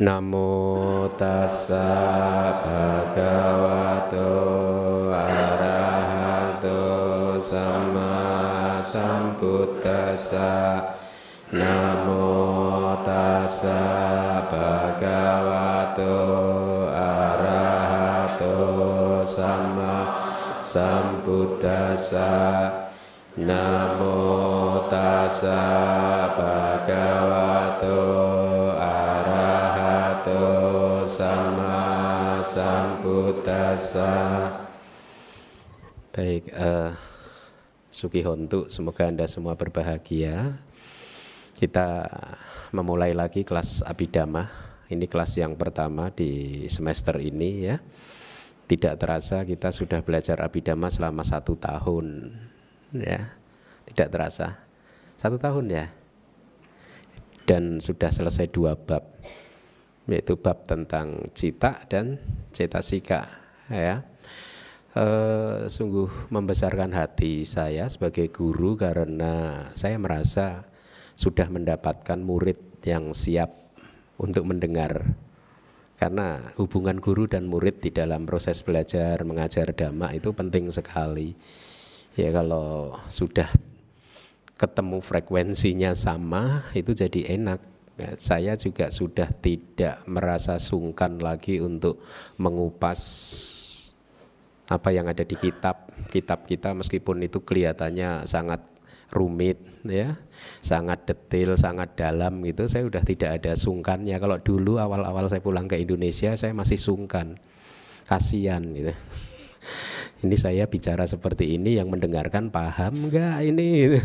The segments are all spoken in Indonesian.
Namo tassa bhagavato arahato sama sambuddhassa. Namo tassa bhagavato arahato sama sambuddhassa. Namo tassa bhagavato sambuddhassa Baik, uh, Suki Hontu, semoga Anda semua berbahagia. Kita memulai lagi kelas Abidama. Ini kelas yang pertama di semester ini ya. Tidak terasa kita sudah belajar Abidama selama satu tahun ya. Tidak terasa. Satu tahun ya. Dan sudah selesai dua bab. Yaitu bab tentang cita dan cetasika ya uh, sungguh membesarkan hati saya sebagai guru karena saya merasa sudah mendapatkan murid yang siap untuk mendengar. Karena hubungan guru dan murid di dalam proses belajar mengajar dhamma itu penting sekali. Ya kalau sudah ketemu frekuensinya sama itu jadi enak. Ya, saya juga sudah tidak merasa sungkan lagi untuk mengupas apa yang ada di kitab kitab kita meskipun itu kelihatannya sangat rumit ya sangat detail sangat dalam gitu. Saya udah tidak ada sungkannya. Kalau dulu awal-awal saya pulang ke Indonesia saya masih sungkan. Kasihan gitu ini saya bicara seperti ini yang mendengarkan paham enggak ini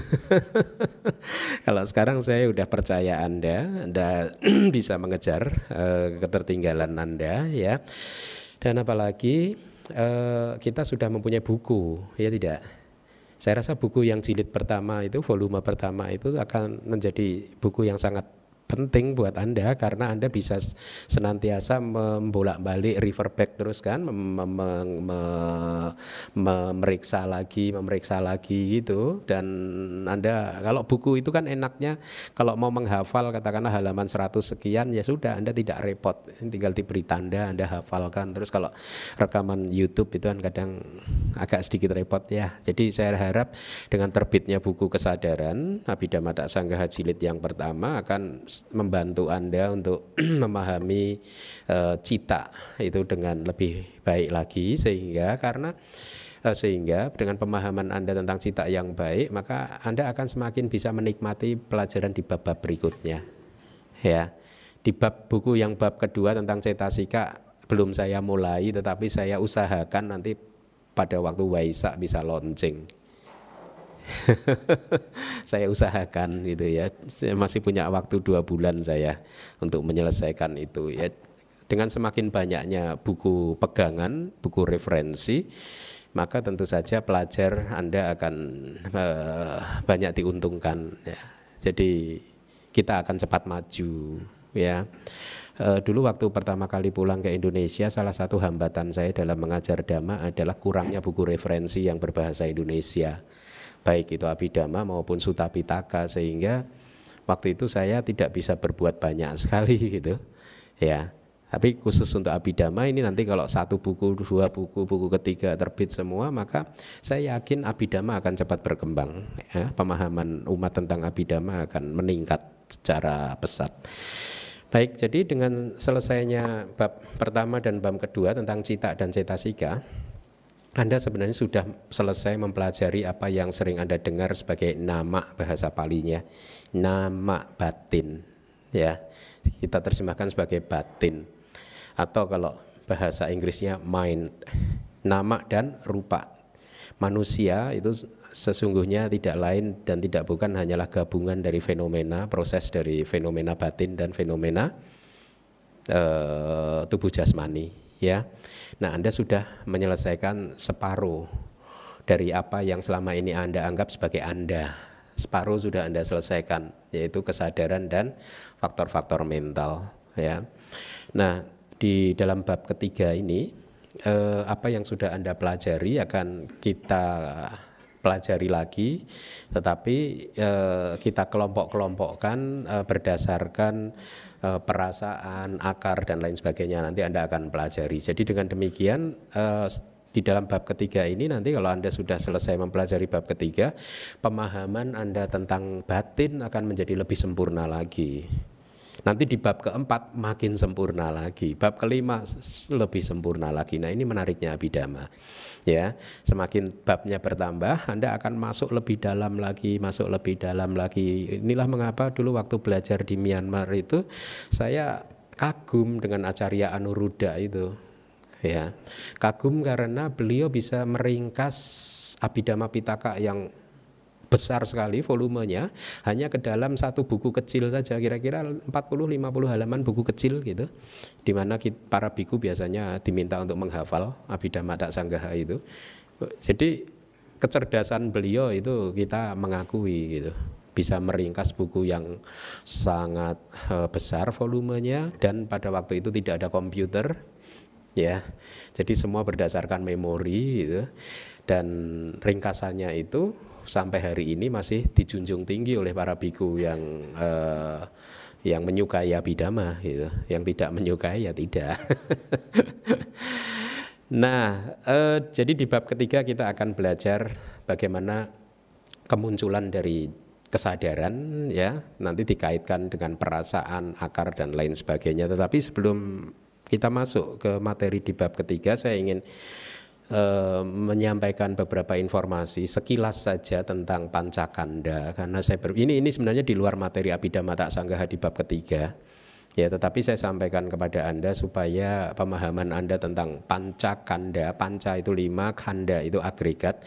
kalau sekarang saya udah percaya anda anda bisa mengejar uh, ketertinggalan anda ya dan apalagi uh, kita sudah mempunyai buku, ya tidak? Saya rasa buku yang jilid pertama itu, volume pertama itu akan menjadi buku yang sangat penting buat Anda karena Anda bisa senantiasa membolak-balik refer back terus kan mem mem memeriksa lagi memeriksa lagi gitu. Dan Anda kalau buku itu kan enaknya kalau mau menghafal katakanlah halaman 100 sekian ya sudah Anda tidak repot. Tinggal diberi tanda Anda hafalkan. Terus kalau rekaman YouTube itu kan kadang agak sedikit repot ya. Jadi saya harap dengan terbitnya buku kesadaran Abhidhamma Sanggaha jilid yang pertama akan membantu Anda untuk memahami uh, cita itu dengan lebih baik lagi sehingga karena uh, sehingga dengan pemahaman Anda tentang cita yang baik maka Anda akan semakin bisa menikmati pelajaran di bab-bab berikutnya. Ya. Di bab buku yang bab kedua tentang cetasika belum saya mulai tetapi saya usahakan nanti pada waktu Waisak bisa launching saya usahakan gitu ya. Saya masih punya waktu dua bulan saya untuk menyelesaikan itu ya. Dengan semakin banyaknya buku pegangan, buku referensi, maka tentu saja pelajar Anda akan uh, banyak diuntungkan ya. Jadi kita akan cepat maju ya. Uh, dulu waktu pertama kali pulang ke Indonesia salah satu hambatan saya dalam mengajar dhamma adalah kurangnya buku referensi yang berbahasa Indonesia baik itu Abhidhamma maupun Sutta Pitaka sehingga waktu itu saya tidak bisa berbuat banyak sekali gitu ya tapi khusus untuk Abhidhamma ini nanti kalau satu buku, dua buku, buku ketiga terbit semua maka saya yakin Abhidhamma akan cepat berkembang ya. pemahaman umat tentang Abhidhamma akan meningkat secara pesat Baik, jadi dengan selesainya bab pertama dan bab kedua tentang cita dan cetasika, anda sebenarnya sudah selesai mempelajari apa yang sering Anda dengar sebagai nama bahasa palinya, nama batin. Ya, kita terjemahkan sebagai batin. Atau kalau bahasa Inggrisnya mind, nama dan rupa. Manusia itu sesungguhnya tidak lain dan tidak bukan hanyalah gabungan dari fenomena, proses dari fenomena batin dan fenomena uh, tubuh jasmani, ya. Nah, Anda sudah menyelesaikan separuh dari apa yang selama ini Anda anggap sebagai Anda. Separuh sudah Anda selesaikan, yaitu kesadaran dan faktor-faktor mental, ya. Nah, di dalam bab ketiga ini eh, apa yang sudah Anda pelajari akan kita pelajari lagi, tetapi eh, kita kelompok-kelompokkan eh, berdasarkan eh, perasaan, akar dan lain sebagainya nanti Anda akan pelajari. Jadi dengan demikian eh, di dalam bab ketiga ini nanti kalau Anda sudah selesai mempelajari bab ketiga, pemahaman Anda tentang batin akan menjadi lebih sempurna lagi. Nanti di bab keempat makin sempurna lagi, bab kelima lebih sempurna lagi. Nah ini menariknya abidama. Ya, semakin babnya bertambah, Anda akan masuk lebih dalam lagi, masuk lebih dalam lagi. Inilah mengapa dulu waktu belajar di Myanmar itu saya kagum dengan Acarya Anuruddha itu. Ya, kagum karena beliau bisa meringkas Abhidhamma Pitaka yang besar sekali volumenya hanya ke dalam satu buku kecil saja kira-kira 40-50 halaman buku kecil gitu di mana para biku biasanya diminta untuk menghafal Abhidhamma Tak Sanggaha itu. Jadi kecerdasan beliau itu kita mengakui gitu bisa meringkas buku yang sangat uh, besar volumenya dan pada waktu itu tidak ada komputer ya. Jadi semua berdasarkan memori gitu dan ringkasannya itu sampai hari ini masih dijunjung tinggi oleh para biku yang uh, yang menyukai abidama gitu. Yang tidak menyukai ya tidak. nah, uh, jadi di bab ketiga kita akan belajar bagaimana kemunculan dari kesadaran ya nanti dikaitkan dengan perasaan akar dan lain sebagainya tetapi sebelum kita masuk ke materi di bab ketiga saya ingin Eh, menyampaikan beberapa informasi sekilas saja tentang pancakanda karena saya ber, ini ini sebenarnya di luar materi abidama tak sanggaha di bab ketiga. Ya tetapi saya sampaikan kepada anda supaya pemahaman anda tentang pancakanda panca itu lima kanda itu agregat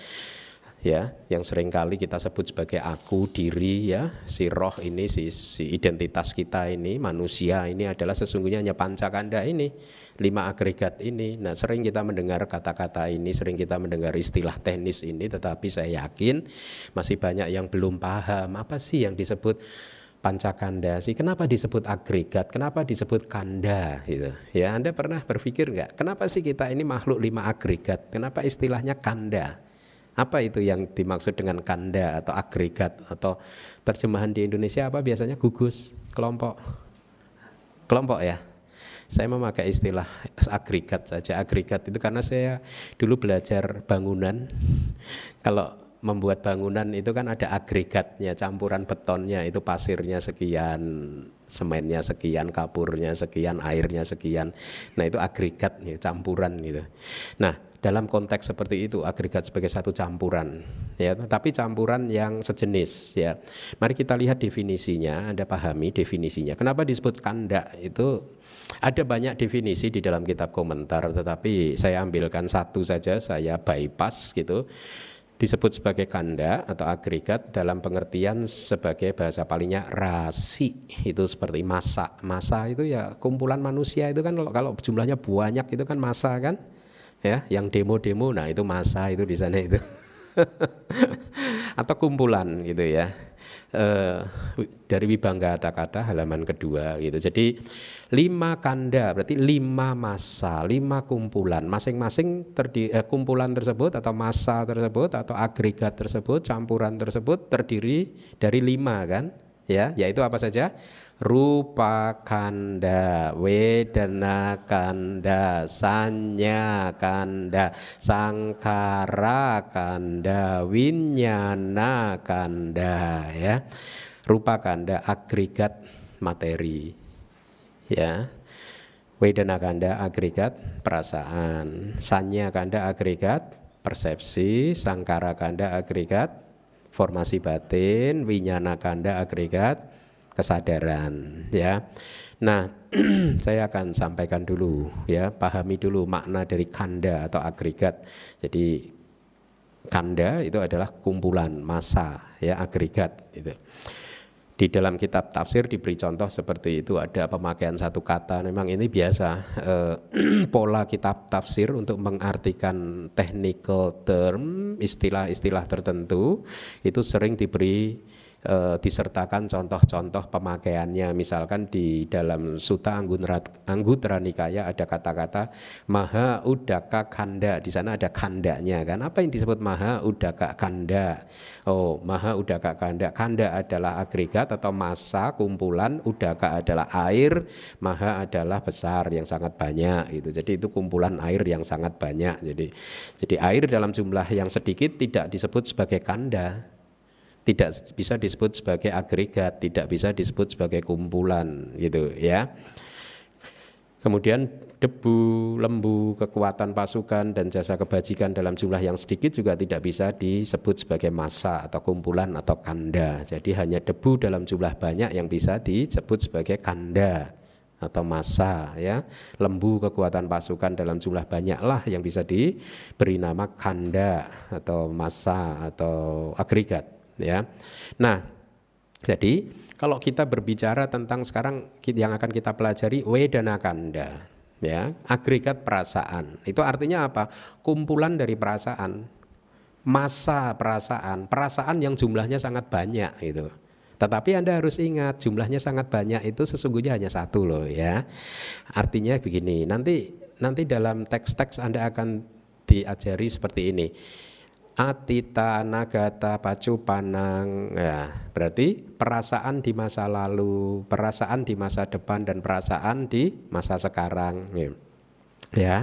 ya yang sering kali kita sebut sebagai aku diri ya si roh ini si, si identitas kita ini manusia ini adalah sesungguhnya hanya pancakanda ini lima agregat ini. Nah, sering kita mendengar kata-kata ini, sering kita mendengar istilah teknis ini, tetapi saya yakin masih banyak yang belum paham apa sih yang disebut pancakanda sih. Kenapa disebut agregat? Kenapa disebut kanda gitu. Ya, Anda pernah berpikir nggak? Kenapa sih kita ini makhluk lima agregat? Kenapa istilahnya kanda? Apa itu yang dimaksud dengan kanda atau agregat atau terjemahan di Indonesia apa biasanya gugus, kelompok. Kelompok ya. Saya memakai istilah agregat saja. Agregat itu karena saya dulu belajar bangunan. Kalau membuat bangunan itu kan ada agregatnya, campuran betonnya itu pasirnya sekian, semennya sekian, kapurnya sekian, airnya sekian. Nah itu agregat nih, campuran gitu. Nah dalam konteks seperti itu agregat sebagai satu campuran ya. Tapi campuran yang sejenis ya. Mari kita lihat definisinya Anda pahami definisinya. Kenapa disebut kanda itu ada banyak definisi di dalam kitab komentar tetapi saya ambilkan satu saja saya bypass gitu. Disebut sebagai kanda atau agregat dalam pengertian sebagai bahasa palingnya rasi. Itu seperti masa masa itu ya kumpulan manusia itu kan kalau, jumlahnya banyak itu kan masa kan ya yang demo-demo nah itu masa itu di sana itu. Atau kumpulan gitu ya. E, dari Wibangga kata-kata halaman kedua gitu. Jadi lima kanda berarti lima masa lima kumpulan. Masing-masing eh, kumpulan tersebut atau masa tersebut atau agregat tersebut campuran tersebut terdiri dari lima kan? Ya yaitu apa saja rupa kanda, wedana kanda, sanya kanda, sangkara kanda, winyana kanda ya. Rupa kanda agregat materi. Ya. Wedana kanda agregat perasaan, sanya kanda agregat persepsi, sangkara kanda agregat formasi batin, winyana kanda agregat kesadaran ya. Nah, saya akan sampaikan dulu ya, pahami dulu makna dari kanda atau agregat. Jadi kanda itu adalah kumpulan masa ya agregat itu. Di dalam kitab tafsir diberi contoh seperti itu ada pemakaian satu kata. Memang ini biasa eh, pola kitab tafsir untuk mengartikan technical term, istilah-istilah tertentu itu sering diberi e, disertakan contoh-contoh pemakaiannya. Misalkan di dalam Suta Anggutra Nikaya ada kata-kata Maha Udaka Kanda. Di sana ada kandanya kan. Apa yang disebut Maha Udaka Kanda? Oh, Maha Udaka Kanda. Kanda adalah agregat atau massa kumpulan, Udaka adalah air, Maha adalah besar yang sangat banyak itu. Jadi itu kumpulan air yang sangat banyak. Jadi jadi air dalam jumlah yang sedikit tidak disebut sebagai kanda tidak bisa disebut sebagai agregat, tidak bisa disebut sebagai kumpulan gitu ya. Kemudian debu, lembu, kekuatan pasukan dan jasa kebajikan dalam jumlah yang sedikit juga tidak bisa disebut sebagai massa atau kumpulan atau kanda. Jadi hanya debu dalam jumlah banyak yang bisa disebut sebagai kanda atau massa ya. Lembu kekuatan pasukan dalam jumlah banyaklah yang bisa diberi nama kanda atau massa atau agregat ya. Nah, jadi kalau kita berbicara tentang sekarang yang akan kita pelajari wedana kanda ya, agregat perasaan. Itu artinya apa? Kumpulan dari perasaan. Masa perasaan, perasaan yang jumlahnya sangat banyak itu. Tetapi Anda harus ingat jumlahnya sangat banyak itu sesungguhnya hanya satu loh ya. Artinya begini, nanti nanti dalam teks-teks Anda akan diajari seperti ini atita nagata pacu panang. Ya berarti perasaan di masa lalu perasaan di masa depan dan perasaan di masa sekarang. Ya. ya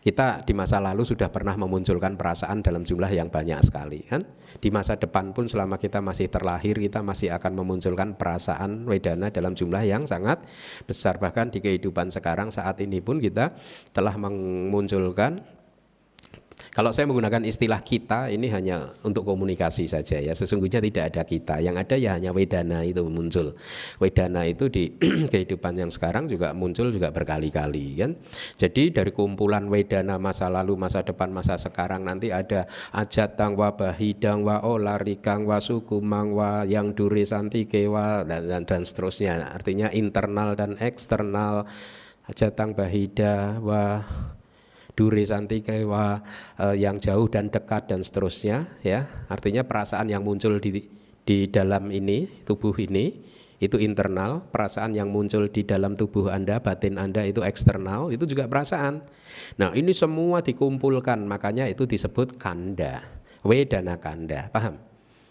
kita di masa lalu sudah pernah memunculkan perasaan dalam jumlah yang banyak sekali kan? Di masa depan pun selama kita masih terlahir kita masih akan memunculkan perasaan wedana dalam jumlah yang sangat besar. Bahkan di kehidupan sekarang saat ini pun kita telah memunculkan kalau saya menggunakan istilah kita ini hanya untuk komunikasi saja ya. Sesungguhnya tidak ada kita. Yang ada ya hanya wedana itu muncul. Wedana itu di kehidupan yang sekarang juga muncul juga berkali-kali kan. Jadi dari kumpulan wedana masa lalu, masa depan, masa sekarang nanti ada ajatang wa bahidang wa olarikang wa sukumang wa yang duri santike wa dan, dan, dan seterusnya. Artinya internal dan eksternal ajatang bahida wa dure kewa uh, yang jauh dan dekat dan seterusnya ya. Artinya perasaan yang muncul di di dalam ini tubuh ini itu internal. Perasaan yang muncul di dalam tubuh anda batin anda itu eksternal itu juga perasaan. Nah ini semua dikumpulkan makanya itu disebut kanda wedana kanda paham?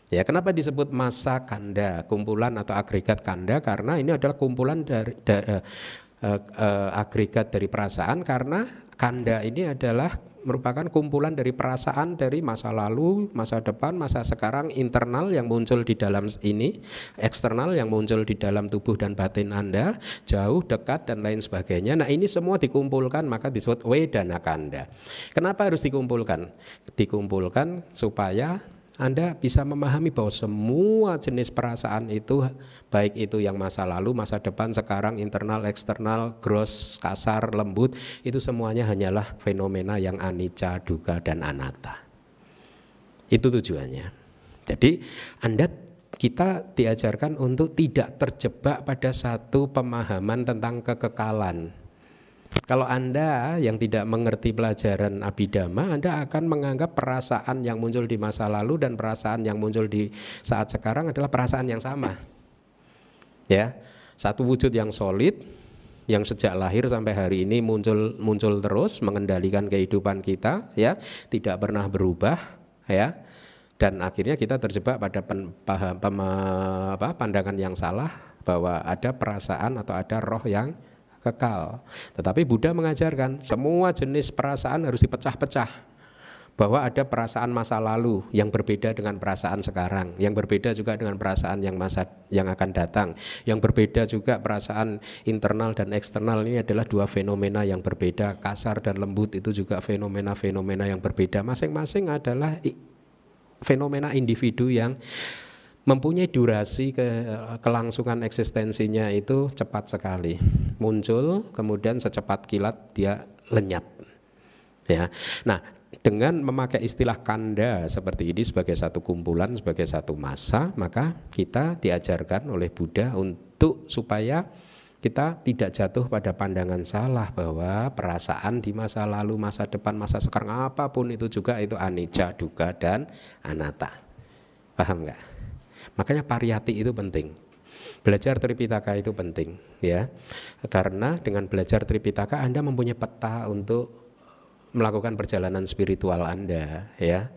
Ya, kenapa disebut masa kanda, kumpulan atau agregat kanda? Karena ini adalah kumpulan dari da, uh, uh, agregat dari perasaan karena kanda ini adalah merupakan kumpulan dari perasaan dari masa lalu, masa depan, masa sekarang, internal yang muncul di dalam ini, eksternal yang muncul di dalam tubuh dan batin Anda, jauh, dekat dan lain sebagainya. Nah, ini semua dikumpulkan maka disebut wedana kanda. Kenapa harus dikumpulkan? Dikumpulkan supaya anda bisa memahami bahwa semua jenis perasaan itu baik itu yang masa lalu, masa depan, sekarang, internal, eksternal, gross, kasar, lembut itu semuanya hanyalah fenomena yang anicca, duga dan anatta. Itu tujuannya. Jadi Anda kita diajarkan untuk tidak terjebak pada satu pemahaman tentang kekekalan. Kalau Anda yang tidak mengerti pelajaran abidama, Anda akan menganggap perasaan yang muncul di masa lalu dan perasaan yang muncul di saat sekarang adalah perasaan yang sama. Ya, satu wujud yang solid yang sejak lahir sampai hari ini muncul muncul terus mengendalikan kehidupan kita ya, tidak pernah berubah ya. Dan akhirnya kita terjebak pada pen, paham, pem, apa, pandangan yang salah bahwa ada perasaan atau ada roh yang kekal. Tetapi Buddha mengajarkan semua jenis perasaan harus dipecah-pecah. Bahwa ada perasaan masa lalu yang berbeda dengan perasaan sekarang, yang berbeda juga dengan perasaan yang masa yang akan datang, yang berbeda juga perasaan internal dan eksternal ini adalah dua fenomena yang berbeda, kasar dan lembut itu juga fenomena-fenomena yang berbeda. Masing-masing adalah fenomena individu yang mempunyai durasi ke kelangsungan eksistensinya itu cepat sekali muncul kemudian secepat kilat dia lenyap ya nah dengan memakai istilah kanda seperti ini sebagai satu kumpulan sebagai satu masa maka kita diajarkan oleh Buddha untuk supaya kita tidak jatuh pada pandangan salah bahwa perasaan di masa lalu, masa depan, masa sekarang apa pun itu juga itu anicca, duga dan anatta. Paham nggak? Makanya pariyati itu penting. Belajar Tripitaka itu penting ya. Karena dengan belajar Tripitaka Anda mempunyai peta untuk melakukan perjalanan spiritual Anda ya.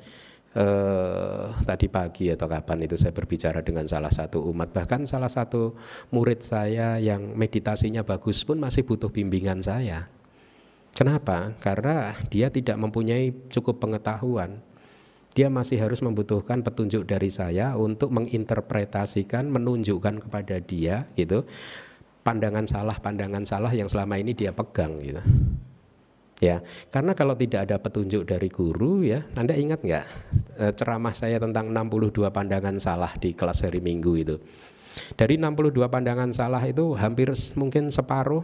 Eh, tadi pagi atau kapan itu saya berbicara dengan salah satu umat bahkan salah satu murid saya yang meditasinya bagus pun masih butuh bimbingan saya. Kenapa? Karena dia tidak mempunyai cukup pengetahuan dia masih harus membutuhkan petunjuk dari saya untuk menginterpretasikan, menunjukkan kepada dia gitu pandangan salah pandangan salah yang selama ini dia pegang gitu. Ya, karena kalau tidak ada petunjuk dari guru ya, Anda ingat nggak e, ceramah saya tentang 62 pandangan salah di kelas hari Minggu itu. Dari 62 pandangan salah itu hampir mungkin separuh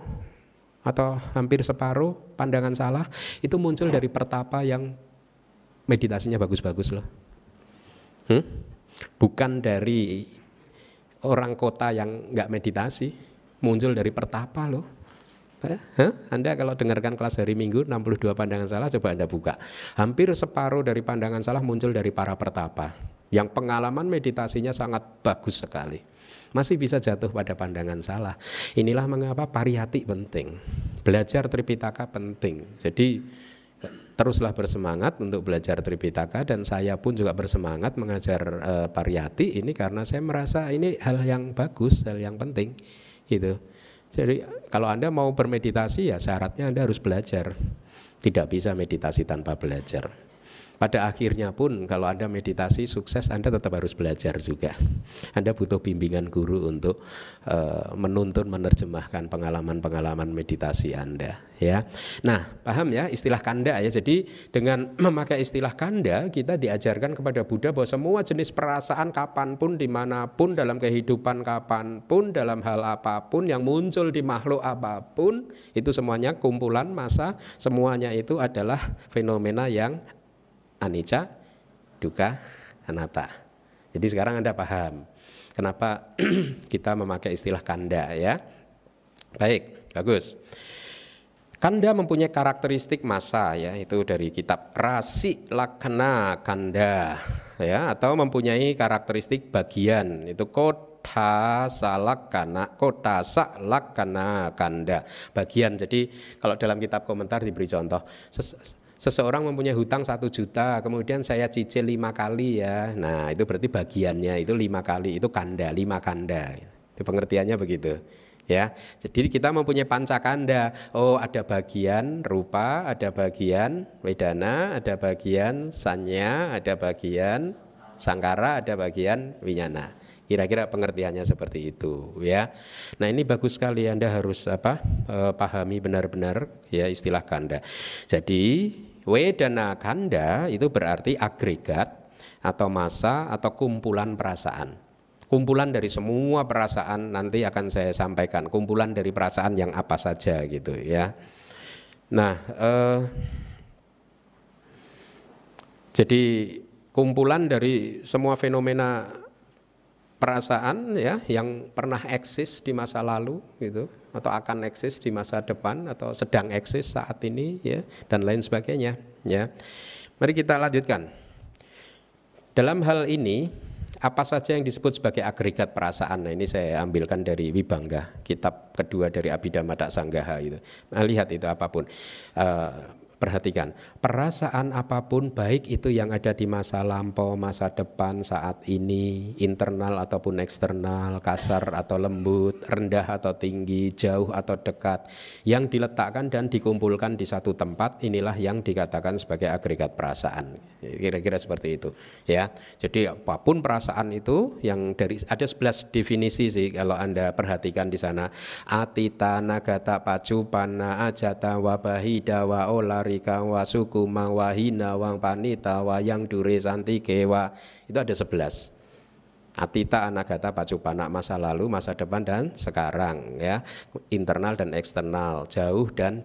atau hampir separuh pandangan salah itu muncul dari pertapa yang meditasinya bagus-bagus loh. Hmm? Bukan dari orang kota yang nggak meditasi, muncul dari pertapa loh. Eh, huh? Anda kalau dengarkan kelas hari Minggu 62 pandangan salah coba Anda buka. Hampir separuh dari pandangan salah muncul dari para pertapa yang pengalaman meditasinya sangat bagus sekali. Masih bisa jatuh pada pandangan salah. Inilah mengapa pariyati penting. Belajar Tripitaka penting. Jadi teruslah bersemangat untuk belajar Tripitaka dan saya pun juga bersemangat mengajar e, pariyati ini karena saya merasa ini hal yang bagus, hal yang penting gitu. Jadi kalau Anda mau bermeditasi ya syaratnya Anda harus belajar. Tidak bisa meditasi tanpa belajar. Pada akhirnya pun kalau Anda meditasi sukses Anda tetap harus belajar juga. Anda butuh bimbingan guru untuk uh, menuntun menerjemahkan pengalaman-pengalaman meditasi Anda ya. Nah, paham ya istilah kanda ya. Jadi dengan memakai istilah kanda kita diajarkan kepada Buddha bahwa semua jenis perasaan kapan pun di mana pun dalam kehidupan kapan pun dalam hal apa pun yang muncul di makhluk apa pun itu semuanya kumpulan masa semuanya itu adalah fenomena yang anicca, duka, anatta. Jadi sekarang Anda paham kenapa kita memakai istilah kanda ya. Baik, bagus. Kanda mempunyai karakteristik masa ya itu dari kitab Rasi Lakana Kanda ya atau mempunyai karakteristik bagian itu kota salakana kota salakana kanda bagian jadi kalau dalam kitab komentar diberi contoh seseorang mempunyai hutang satu juta, kemudian saya cicil lima kali ya, nah itu berarti bagiannya itu lima kali, itu kanda, lima kanda, itu pengertiannya begitu. Ya, jadi kita mempunyai pancakanda. Oh, ada bagian rupa, ada bagian wedana, ada bagian sanya, ada bagian sangkara, ada bagian winyana. Kira-kira pengertiannya seperti itu ya. Nah, ini bagus sekali Anda harus apa? Eh, pahami benar-benar ya istilah kanda. Jadi, wedana kanda itu berarti agregat atau masa atau kumpulan perasaan. Kumpulan dari semua perasaan nanti akan saya sampaikan. Kumpulan dari perasaan yang apa saja gitu ya. Nah, eh, jadi kumpulan dari semua fenomena perasaan ya yang pernah eksis di masa lalu gitu atau akan eksis di masa depan atau sedang eksis saat ini ya dan lain sebagainya ya. Mari kita lanjutkan. Dalam hal ini apa saja yang disebut sebagai agregat perasaan. Nah, ini saya ambilkan dari Wibangga, kitab kedua dari Abhidhamma Sanggaha itu. Nah, lihat itu apa pun. Uh, Perhatikan, perasaan apa pun baik itu yang ada di masa lampau, masa depan, saat ini, internal ataupun eksternal, kasar atau lembut, rendah atau tinggi, jauh atau dekat, yang diletakkan dan dikumpulkan di satu tempat, inilah yang dikatakan sebagai agregat perasaan. Kira-kira seperti itu, ya. Jadi apa pun perasaan itu yang dari ada 11 definisi sih kalau Anda perhatikan di sana. Atita nagata pacupana ajata wabahida wa olar Rika wa suku wa hina wa panita wa yang dure santi kewa itu ada sebelas Atita anagata pacupana masa lalu, masa depan dan sekarang ya. Internal dan eksternal, jauh dan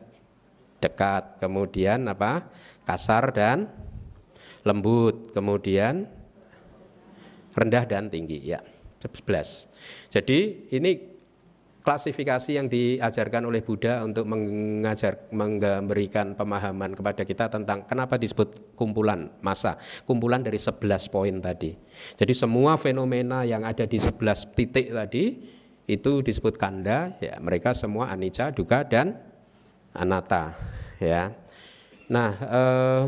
dekat. Kemudian apa? Kasar dan lembut. Kemudian rendah dan tinggi ya. 11. Jadi ini klasifikasi yang diajarkan oleh Buddha untuk mengajar memberikan pemahaman kepada kita tentang kenapa disebut kumpulan masa kumpulan dari 11 poin tadi. Jadi semua fenomena yang ada di 11 titik tadi itu disebut kanda ya mereka semua anicca duka dan anatta ya. Nah eh,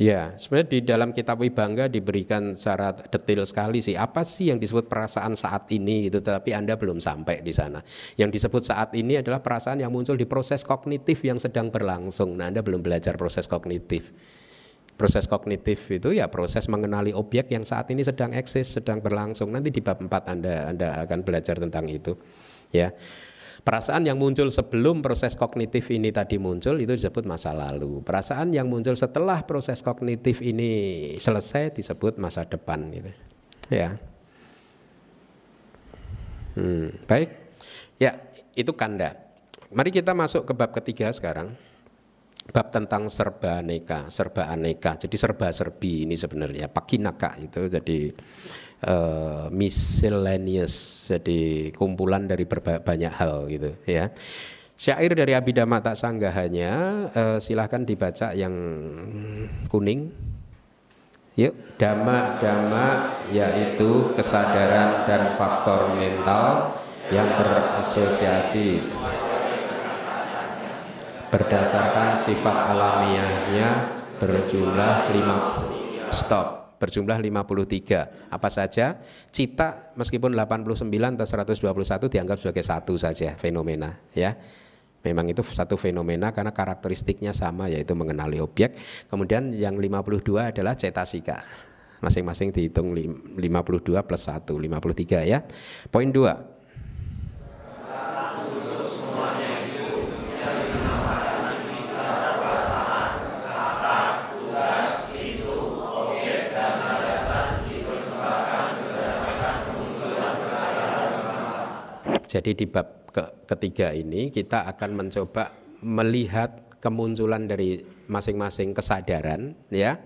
Ya, sebenarnya di dalam kitab Wibangga diberikan secara detail sekali sih apa sih yang disebut perasaan saat ini gitu, tapi Anda belum sampai di sana. Yang disebut saat ini adalah perasaan yang muncul di proses kognitif yang sedang berlangsung. Nah, Anda belum belajar proses kognitif. Proses kognitif itu ya proses mengenali objek yang saat ini sedang eksis, sedang berlangsung. Nanti di bab 4 Anda Anda akan belajar tentang itu. Ya. Perasaan yang muncul sebelum proses kognitif ini tadi muncul itu disebut masa lalu. Perasaan yang muncul setelah proses kognitif ini selesai disebut masa depan gitu. Ya. Hmm, baik. Ya, itu kanda. Mari kita masuk ke bab ketiga sekarang. Bab tentang serba aneka, serba aneka. Jadi serba serbi ini sebenarnya pakinaka itu jadi uh, miscellaneous jadi kumpulan dari banyak hal gitu ya. Syair dari Abhidhamma tak sanggahannya uh, silahkan dibaca yang kuning. Yuk dhamma yaitu kesadaran dan faktor mental yang berasosiasi berdasarkan sifat alamiahnya berjumlah lima stop berjumlah 53. Apa saja? Cita meskipun 89 atau 121 dianggap sebagai satu saja fenomena ya. Memang itu satu fenomena karena karakteristiknya sama yaitu mengenali objek. Kemudian yang 52 adalah cetasika. Masing-masing dihitung 52 plus 1, 53 ya. Poin 2. Jadi di bab ke ketiga ini kita akan mencoba melihat kemunculan dari masing-masing kesadaran ya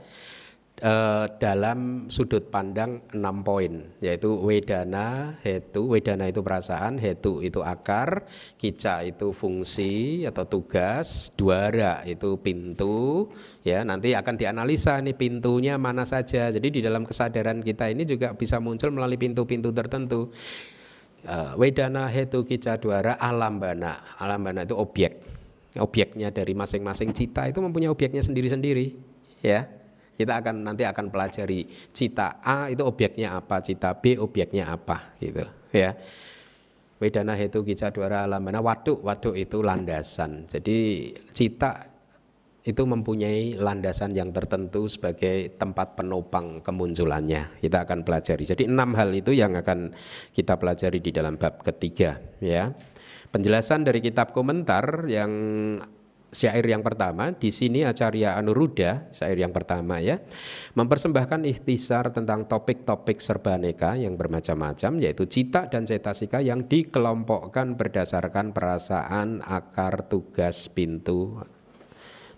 eh, dalam sudut pandang enam poin yaitu wedana hetu wedana itu perasaan hetu itu akar kica itu fungsi atau tugas duara itu pintu ya. Nanti akan dianalisa nih pintunya mana saja. Jadi di dalam kesadaran kita ini juga bisa muncul melalui pintu-pintu tertentu uh, wedana hetu duara alambana. Alambana itu objek. Objeknya dari masing-masing cita itu mempunyai objeknya sendiri-sendiri ya. Kita akan nanti akan pelajari cita A itu objeknya apa cita B objeknya apa gitu ya. Wedana hetu duara alambana waduk. Waduk itu landasan. Jadi cita itu mempunyai landasan yang tertentu sebagai tempat penopang kemunculannya. Kita akan pelajari. Jadi enam hal itu yang akan kita pelajari di dalam bab ketiga. Ya, penjelasan dari kitab komentar yang syair yang pertama di sini Acarya Anuruddha syair yang pertama ya mempersembahkan ikhtisar tentang topik-topik serbaneka yang bermacam-macam yaitu cita dan cetasika yang dikelompokkan berdasarkan perasaan akar tugas pintu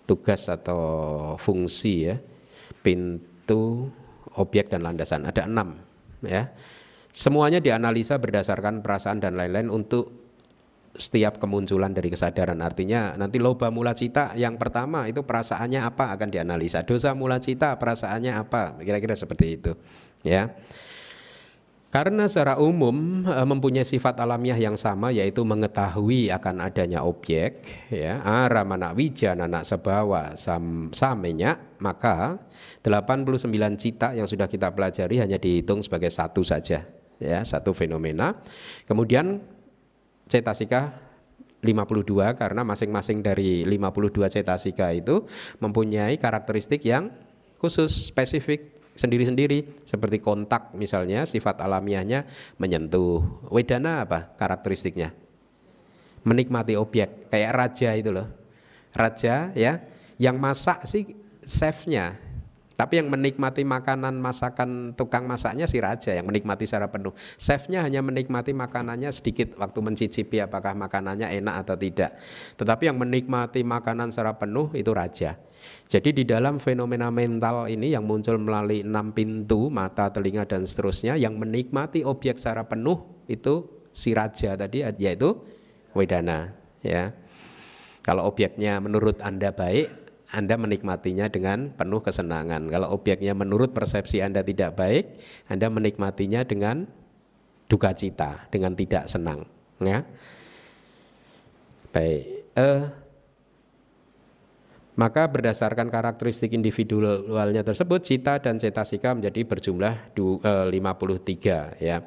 tugas atau fungsi ya. Pintu objek dan landasan. Ada enam ya. Semuanya dianalisa berdasarkan perasaan dan lain-lain untuk setiap kemunculan dari kesadaran. Artinya nanti loba mula cita yang pertama itu perasaannya apa akan dianalisa. Dosa mula cita perasaannya apa? Kira-kira seperti itu ya karena secara umum e, mempunyai sifat alamiah yang sama yaitu mengetahui akan adanya objek ya. Aramana wijana nak sebawa sam, samenya maka 89 cita yang sudah kita pelajari hanya dihitung sebagai satu saja ya satu fenomena. Kemudian cetasika 52 karena masing-masing dari 52 cetasika itu mempunyai karakteristik yang khusus spesifik sendiri-sendiri seperti kontak misalnya sifat alamiahnya menyentuh. Wedana apa karakteristiknya? Menikmati objek kayak raja itu loh. Raja ya yang masak sih chefnya Tapi yang menikmati makanan masakan tukang masaknya si raja yang menikmati secara penuh. Chefnya hanya menikmati makanannya sedikit waktu mencicipi apakah makanannya enak atau tidak. Tetapi yang menikmati makanan secara penuh itu raja. Jadi di dalam fenomena mental ini yang muncul melalui enam pintu mata, telinga dan seterusnya yang menikmati objek secara penuh itu si raja tadi yaitu wedana ya. Kalau objeknya menurut Anda baik, anda menikmatinya dengan penuh kesenangan. Kalau objeknya menurut persepsi Anda tidak baik, Anda menikmatinya dengan duka cita, dengan tidak senang. Ya. Baik. Eh, maka berdasarkan karakteristik individualnya tersebut, cita dan cetasika menjadi berjumlah 53 eh, ya.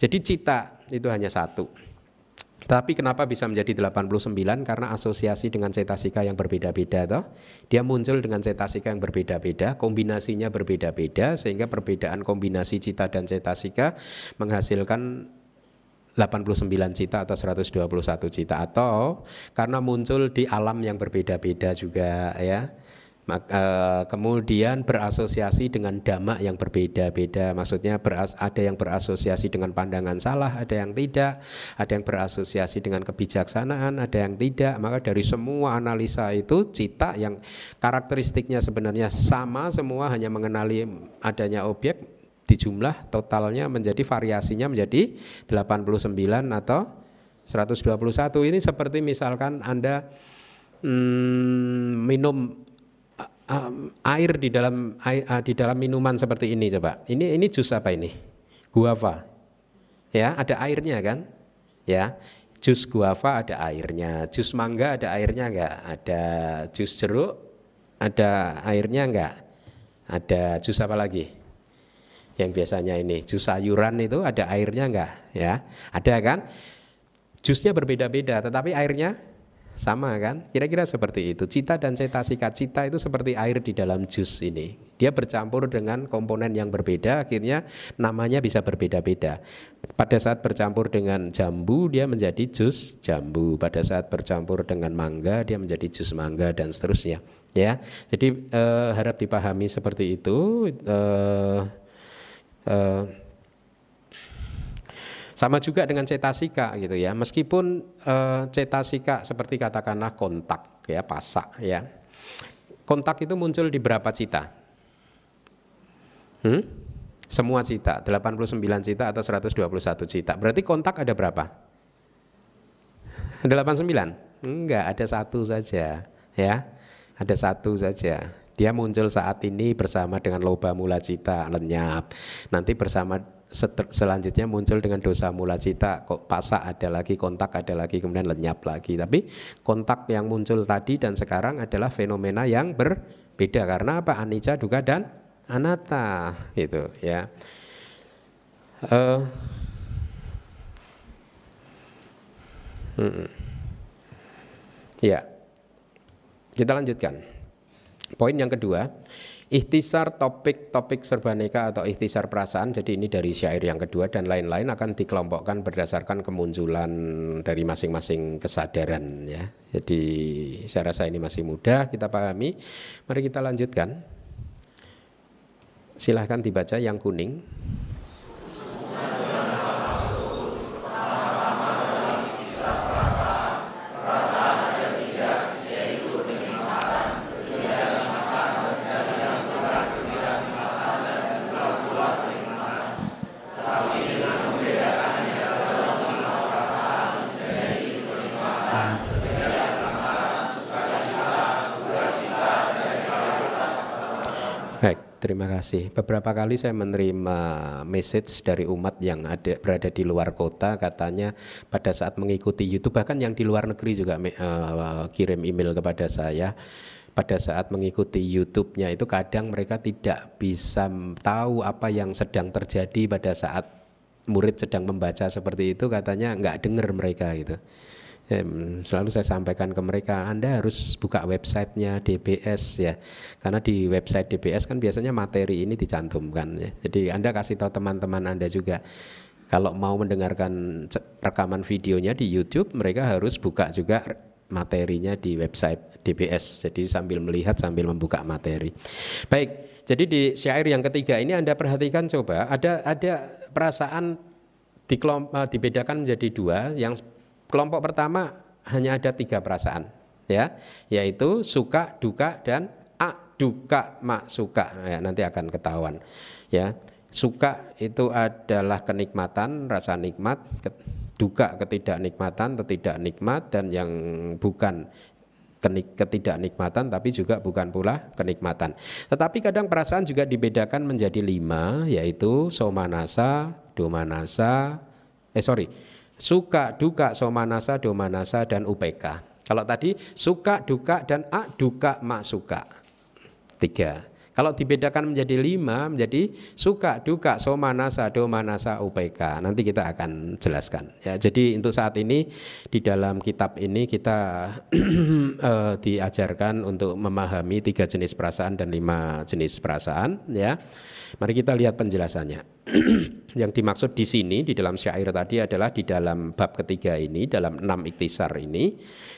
Jadi cita itu hanya satu. Tapi kenapa bisa menjadi 89? Karena asosiasi dengan cetasika yang berbeda-beda toh. Dia muncul dengan cetasika yang berbeda-beda, kombinasinya berbeda-beda sehingga perbedaan kombinasi cita dan cetasika menghasilkan 89 cita atau 121 cita atau karena muncul di alam yang berbeda-beda juga ya Eh, kemudian berasosiasi dengan dhamma yang berbeda-beda. Maksudnya ada yang berasosiasi dengan pandangan salah ada yang tidak. Ada yang berasosiasi dengan kebijaksanaan ada yang tidak. Maka dari semua analisa itu cita yang karakteristiknya sebenarnya sama semua hanya mengenali adanya objek di jumlah totalnya menjadi variasinya menjadi 89 atau 121 ini seperti misalkan Anda hmm, minum um, air di dalam air, uh, di dalam minuman seperti ini coba. Ini ini jus apa ini? Guava. Ya, ada airnya kan? Ya. Jus guava ada airnya, jus mangga ada airnya enggak? Ada jus jeruk ada airnya enggak? Ada jus apa lagi? Yang biasanya ini jus sayuran itu ada airnya enggak? Ya, ada kan? Jusnya berbeda-beda, tetapi airnya sama kan? Kira-kira seperti itu. Cita dan cetasika. Cita itu seperti air di dalam jus ini. Dia bercampur dengan komponen yang berbeda, akhirnya namanya bisa berbeda-beda. Pada saat bercampur dengan jambu, dia menjadi jus jambu. Pada saat bercampur dengan mangga, dia menjadi jus mangga dan seterusnya. Ya, jadi eh, harap dipahami seperti itu. Eh, eh, sama juga dengan cetasika gitu ya. Meskipun uh, cetasika seperti katakanlah kontak ya, pasak ya. Kontak itu muncul di berapa cita? Hmm? Semua cita, 89 cita atau 121 cita. Berarti kontak ada berapa? 89? Enggak, ada satu saja ya. Ada satu saja. Dia muncul saat ini bersama dengan loba mula cita lenyap. Nanti bersama selanjutnya muncul dengan dosa mula cita kok pasak ada lagi kontak ada lagi kemudian lenyap lagi. Tapi kontak yang muncul tadi dan sekarang adalah fenomena yang berbeda. Karena apa? Anicca duga dan anatta gitu ya. Uh, hmm, ya kita lanjutkan. Poin yang kedua Ikhtisar topik-topik serbaneka atau ikhtisar perasaan Jadi ini dari syair yang kedua dan lain-lain akan dikelompokkan berdasarkan kemunculan dari masing-masing kesadaran ya. Jadi saya rasa ini masih mudah kita pahami. Mari kita lanjutkan. Silahkan dibaca yang kuning Terima kasih. Beberapa kali saya menerima message dari umat yang ada berada di luar kota katanya pada saat mengikuti YouTube bahkan yang di luar negeri juga uh, kirim email kepada saya pada saat mengikuti YouTube-nya itu kadang mereka tidak bisa tahu apa yang sedang terjadi pada saat murid sedang membaca seperti itu katanya nggak dengar mereka gitu. Selalu saya sampaikan ke mereka Anda harus buka websitenya DBS ya karena di website DBS kan biasanya materi ini dicantumkan ya jadi Anda kasih tahu teman-teman Anda juga kalau mau mendengarkan rekaman videonya di YouTube mereka harus buka juga materinya di website DBS. Jadi sambil melihat sambil membuka materi. Baik, jadi di syair yang ketiga ini Anda perhatikan coba ada ada perasaan dikelompok, dibedakan menjadi dua. Yang kelompok pertama hanya ada tiga perasaan, ya, yaitu suka, duka dan a duka mak suka. Ya, nanti akan ketahuan, ya. Suka itu adalah kenikmatan, rasa nikmat, duka ketidaknikmatan, tidak nikmat dan yang bukan ketidaknikmatan tapi juga bukan pula kenikmatan. Tetapi kadang perasaan juga dibedakan menjadi lima yaitu somanasa, domanasa, eh sorry, suka, duka, somanasa, domanasa dan UPK. Kalau tadi suka, duka dan a duka, mak suka. Tiga. Kalau dibedakan menjadi lima, menjadi suka, duka, somanasa, domanasa, UPK. Nanti kita akan jelaskan. Ya, jadi untuk saat ini di dalam kitab ini kita uh, diajarkan untuk memahami tiga jenis perasaan dan lima jenis perasaan. Ya, mari kita lihat penjelasannya. Yang dimaksud di sini di dalam syair tadi adalah di dalam bab ketiga ini dalam enam iktisar ini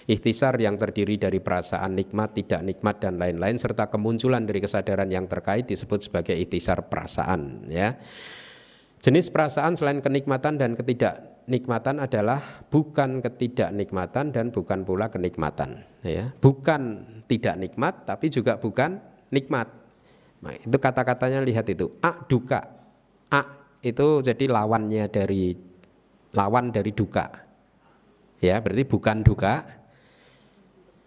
Ikhtisar yang terdiri dari perasaan nikmat, tidak nikmat dan lain-lain serta kemunculan dari kesadaran yang terkait disebut sebagai ikhtisar perasaan ya. Jenis perasaan selain kenikmatan dan ketidaknikmatan adalah bukan ketidaknikmatan dan bukan pula kenikmatan ya. Bukan tidak nikmat tapi juga bukan nikmat. Nah, itu kata-katanya lihat itu a duka. Itu jadi lawannya dari lawan dari duka. Ya, berarti bukan duka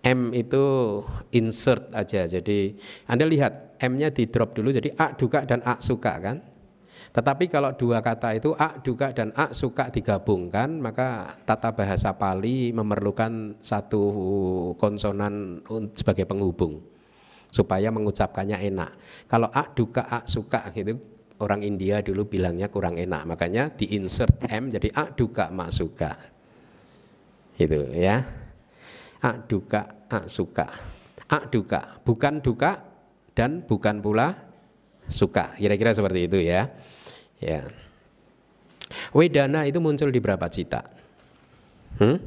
M itu insert aja. Jadi Anda lihat M-nya di drop dulu jadi A duka dan A suka kan. Tetapi kalau dua kata itu A duka dan A suka digabungkan maka tata bahasa Pali memerlukan satu konsonan sebagai penghubung supaya mengucapkannya enak. Kalau A duka A suka gitu orang India dulu bilangnya kurang enak makanya di insert M jadi A duka Ma suka. Itu ya a duka, a suka. A duka, bukan duka dan bukan pula suka. Kira-kira seperti itu ya. Ya. Wedana itu muncul di berapa cita? Hmm?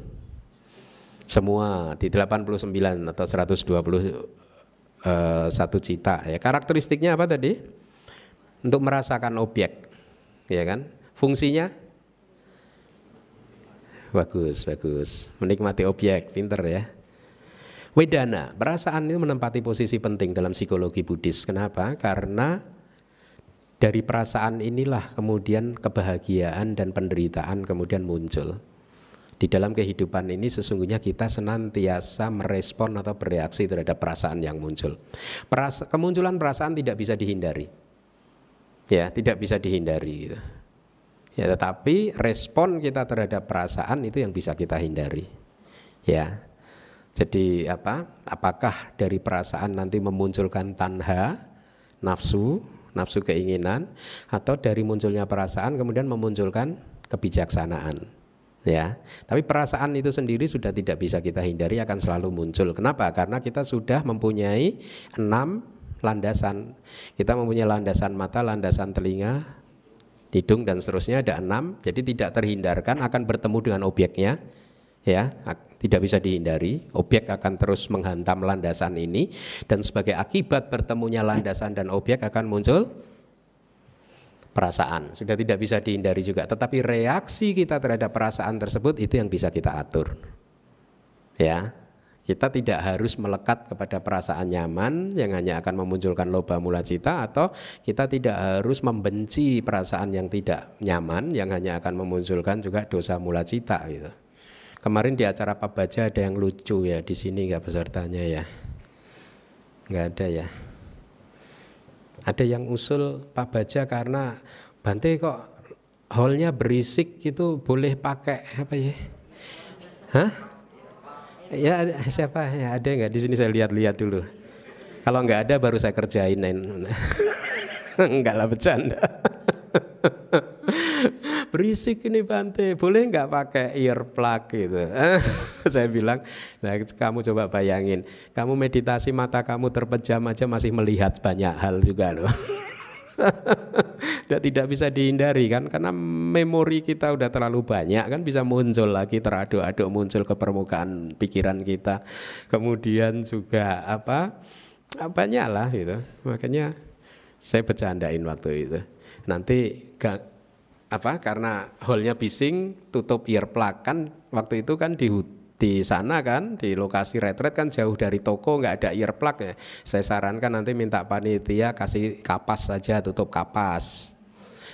Semua di 89 atau 120 uh, satu cita ya. Karakteristiknya apa tadi? Untuk merasakan objek. Ya kan? Fungsinya Bagus, bagus. Menikmati objek, pinter ya. Wedana, perasaan itu menempati posisi penting dalam psikologi Buddhis. Kenapa? Karena dari perasaan inilah kemudian kebahagiaan dan penderitaan kemudian muncul. Di dalam kehidupan ini sesungguhnya kita senantiasa merespon atau bereaksi terhadap perasaan yang muncul. Perasa, kemunculan perasaan tidak bisa dihindari. Ya, tidak bisa dihindari gitu. Ya, tetapi respon kita terhadap perasaan itu yang bisa kita hindari. Ya. Jadi apa? Apakah dari perasaan nanti memunculkan tanha, nafsu, nafsu keinginan atau dari munculnya perasaan kemudian memunculkan kebijaksanaan. Ya. Tapi perasaan itu sendiri sudah tidak bisa kita hindari akan selalu muncul. Kenapa? Karena kita sudah mempunyai enam landasan. Kita mempunyai landasan mata, landasan telinga, hidung dan seterusnya ada enam. Jadi tidak terhindarkan akan bertemu dengan objeknya ya. Tidak bisa dihindari. Objek akan terus menghantam landasan ini dan sebagai akibat bertemunya landasan dan objek akan muncul perasaan. Sudah tidak bisa dihindari juga. Tetapi reaksi kita terhadap perasaan tersebut itu yang bisa kita atur ya kita tidak harus melekat kepada perasaan nyaman yang hanya akan memunculkan loba mula cita atau kita tidak harus membenci perasaan yang tidak nyaman yang hanya akan memunculkan juga dosa mula cita gitu. Kemarin di acara Pak Baja ada yang lucu ya di sini nggak pesertanya ya, nggak ada ya. Ada yang usul Pak Baja karena Bante kok hallnya berisik gitu boleh pakai apa ya? Hah? Ya siapa ya ada nggak di sini saya lihat-lihat dulu. Kalau nggak ada baru saya kerjain. Enggak lah bercanda. Berisik ini Bante, boleh nggak pakai earplug gitu? saya bilang, nah kamu coba bayangin, kamu meditasi mata kamu terpejam aja masih melihat banyak hal juga loh. Sudah tidak bisa dihindari kan karena memori kita udah terlalu banyak kan bisa muncul lagi teraduk-aduk muncul ke permukaan pikiran kita. Kemudian juga apa? Banyak lah gitu. Makanya saya bercandain waktu itu. Nanti gak, apa karena hallnya bising tutup earplug kan waktu itu kan di di sana kan di lokasi retret kan jauh dari toko nggak ada earplug ya saya sarankan nanti minta panitia kasih kapas saja tutup kapas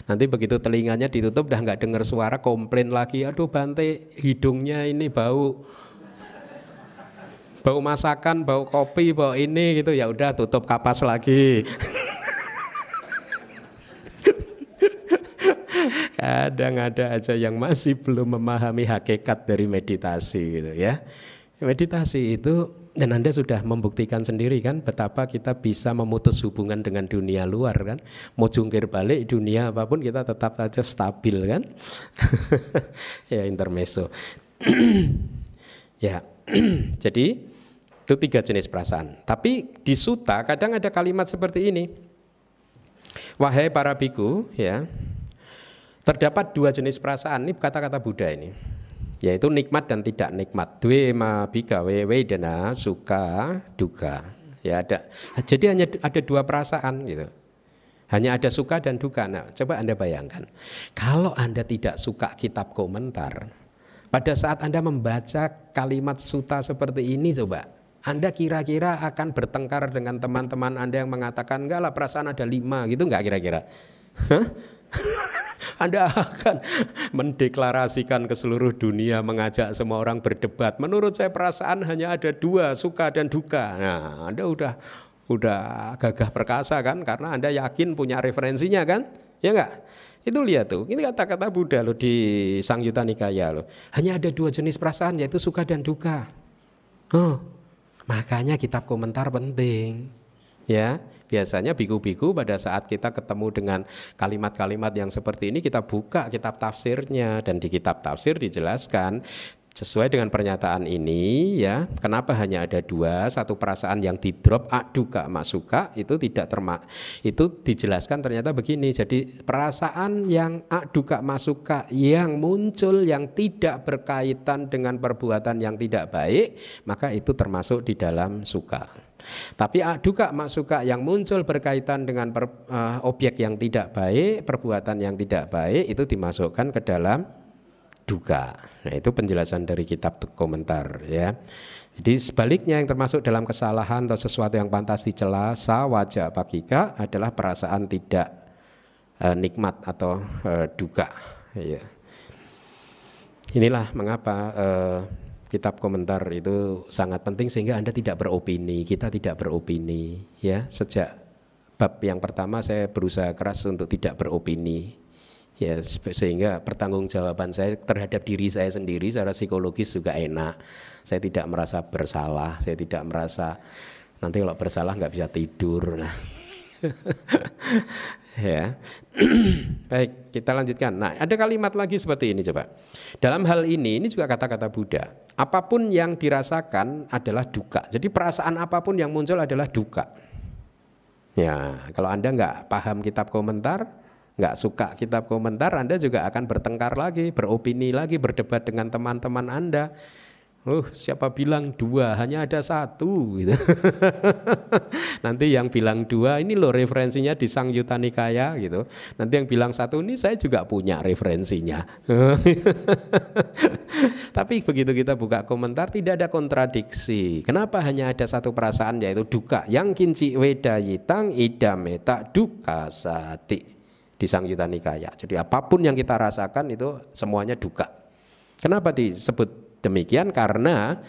nanti begitu telinganya ditutup udah nggak dengar suara komplain lagi aduh Bante hidungnya ini bau. Bau masakan bau kopi bau ini gitu. Ya udah tutup kapas lagi. Kadang ada aja yang masih belum memahami hakikat dari meditasi gitu ya. Meditasi itu dan Anda sudah membuktikan sendiri kan betapa kita bisa memutus hubungan dengan dunia luar kan. Mau jungkir balik dunia apa pun kita tetap saja stabil kan. ya intermezzo. ya. Jadi itu tiga jenis perasaan. Tapi di suta kadang ada kalimat seperti ini. Wahai para biku ya, Terdapat dua jenis perasaan, ini kata-kata Buddha ini. Yaitu nikmat dan tidak nikmat. Dwe ma bikawe wedana suka duka. Ya ada. Jadi hanya ada dua perasaan gitu. Hanya ada suka dan duka. Nah, coba Anda bayangkan. Kalau Anda tidak suka kitab komentar, pada saat Anda membaca kalimat suta seperti ini coba, anda kira-kira akan bertengkar dengan teman-teman Anda yang mengatakan enggak lah perasaan ada lima gitu enggak kira-kira? Anda akan mendeklarasikan ke seluruh dunia, mengajak semua orang berdebat. Menurut saya perasaan hanya ada dua, suka dan duka. Nah, Anda udah udah gagah perkasa kan, karena Anda yakin punya referensinya kan, ya enggak? Itu lihat tuh, ini kata-kata Buddha loh di Sang Yuta Nikaya loh. Hanya ada dua jenis perasaan yaitu suka dan duka. Oh, makanya kitab komentar penting. Ya, Biasanya biku-biku pada saat kita ketemu dengan kalimat-kalimat yang seperti ini kita buka kitab tafsirnya. Dan di kitab tafsir dijelaskan sesuai dengan pernyataan ini ya kenapa hanya ada dua? Satu perasaan yang di drop aduka masuka itu tidak termak itu dijelaskan ternyata begini. Jadi perasaan yang aduka masuka yang muncul yang tidak berkaitan dengan perbuatan yang tidak baik maka itu termasuk di dalam suka. Tapi duka masuka yang muncul berkaitan dengan per, uh, objek yang tidak baik, perbuatan yang tidak baik itu dimasukkan ke dalam duka. Nah, itu penjelasan dari kitab komentar ya. Jadi sebaliknya yang termasuk dalam kesalahan atau sesuatu yang pantas dicela, sa wajah pakika adalah perasaan tidak uh, nikmat atau uh, duka. Ya. Inilah mengapa uh, kitab komentar itu sangat penting sehingga Anda tidak beropini, kita tidak beropini ya. Sejak bab yang pertama saya berusaha keras untuk tidak beropini. Ya, sehingga pertanggungjawaban saya terhadap diri saya sendiri secara psikologis juga enak. Saya tidak merasa bersalah, saya tidak merasa nanti kalau bersalah nggak bisa tidur. Nah. ya. Baik, kita lanjutkan. Nah, ada kalimat lagi seperti ini coba. Dalam hal ini ini juga kata-kata Buddha. Apa pun yang dirasakan adalah duka. Jadi perasaan apa pun yang muncul adalah duka. Ya, kalau Anda nggak paham kitab komentar, nggak suka kitab komentar, Anda juga akan bertengkar lagi, beropini lagi, berdebat dengan teman-teman Anda. Oh, siapa bilang dua, hanya ada satu gitu. Nanti yang bilang dua, ini loh referensinya di Sang Yuta Nikaya gitu. Nanti yang bilang satu, ini saya juga punya referensinya. Tapi begitu kita buka komentar, tidak ada kontradiksi. Kenapa hanya ada satu perasaan yaitu duka? Yang kinci wedayitang idameta duka sati di Sang Yuta Nikaya. Jadi apa pun yang kita rasakan itu semuanya duka. Kenapa disebut Demikian karena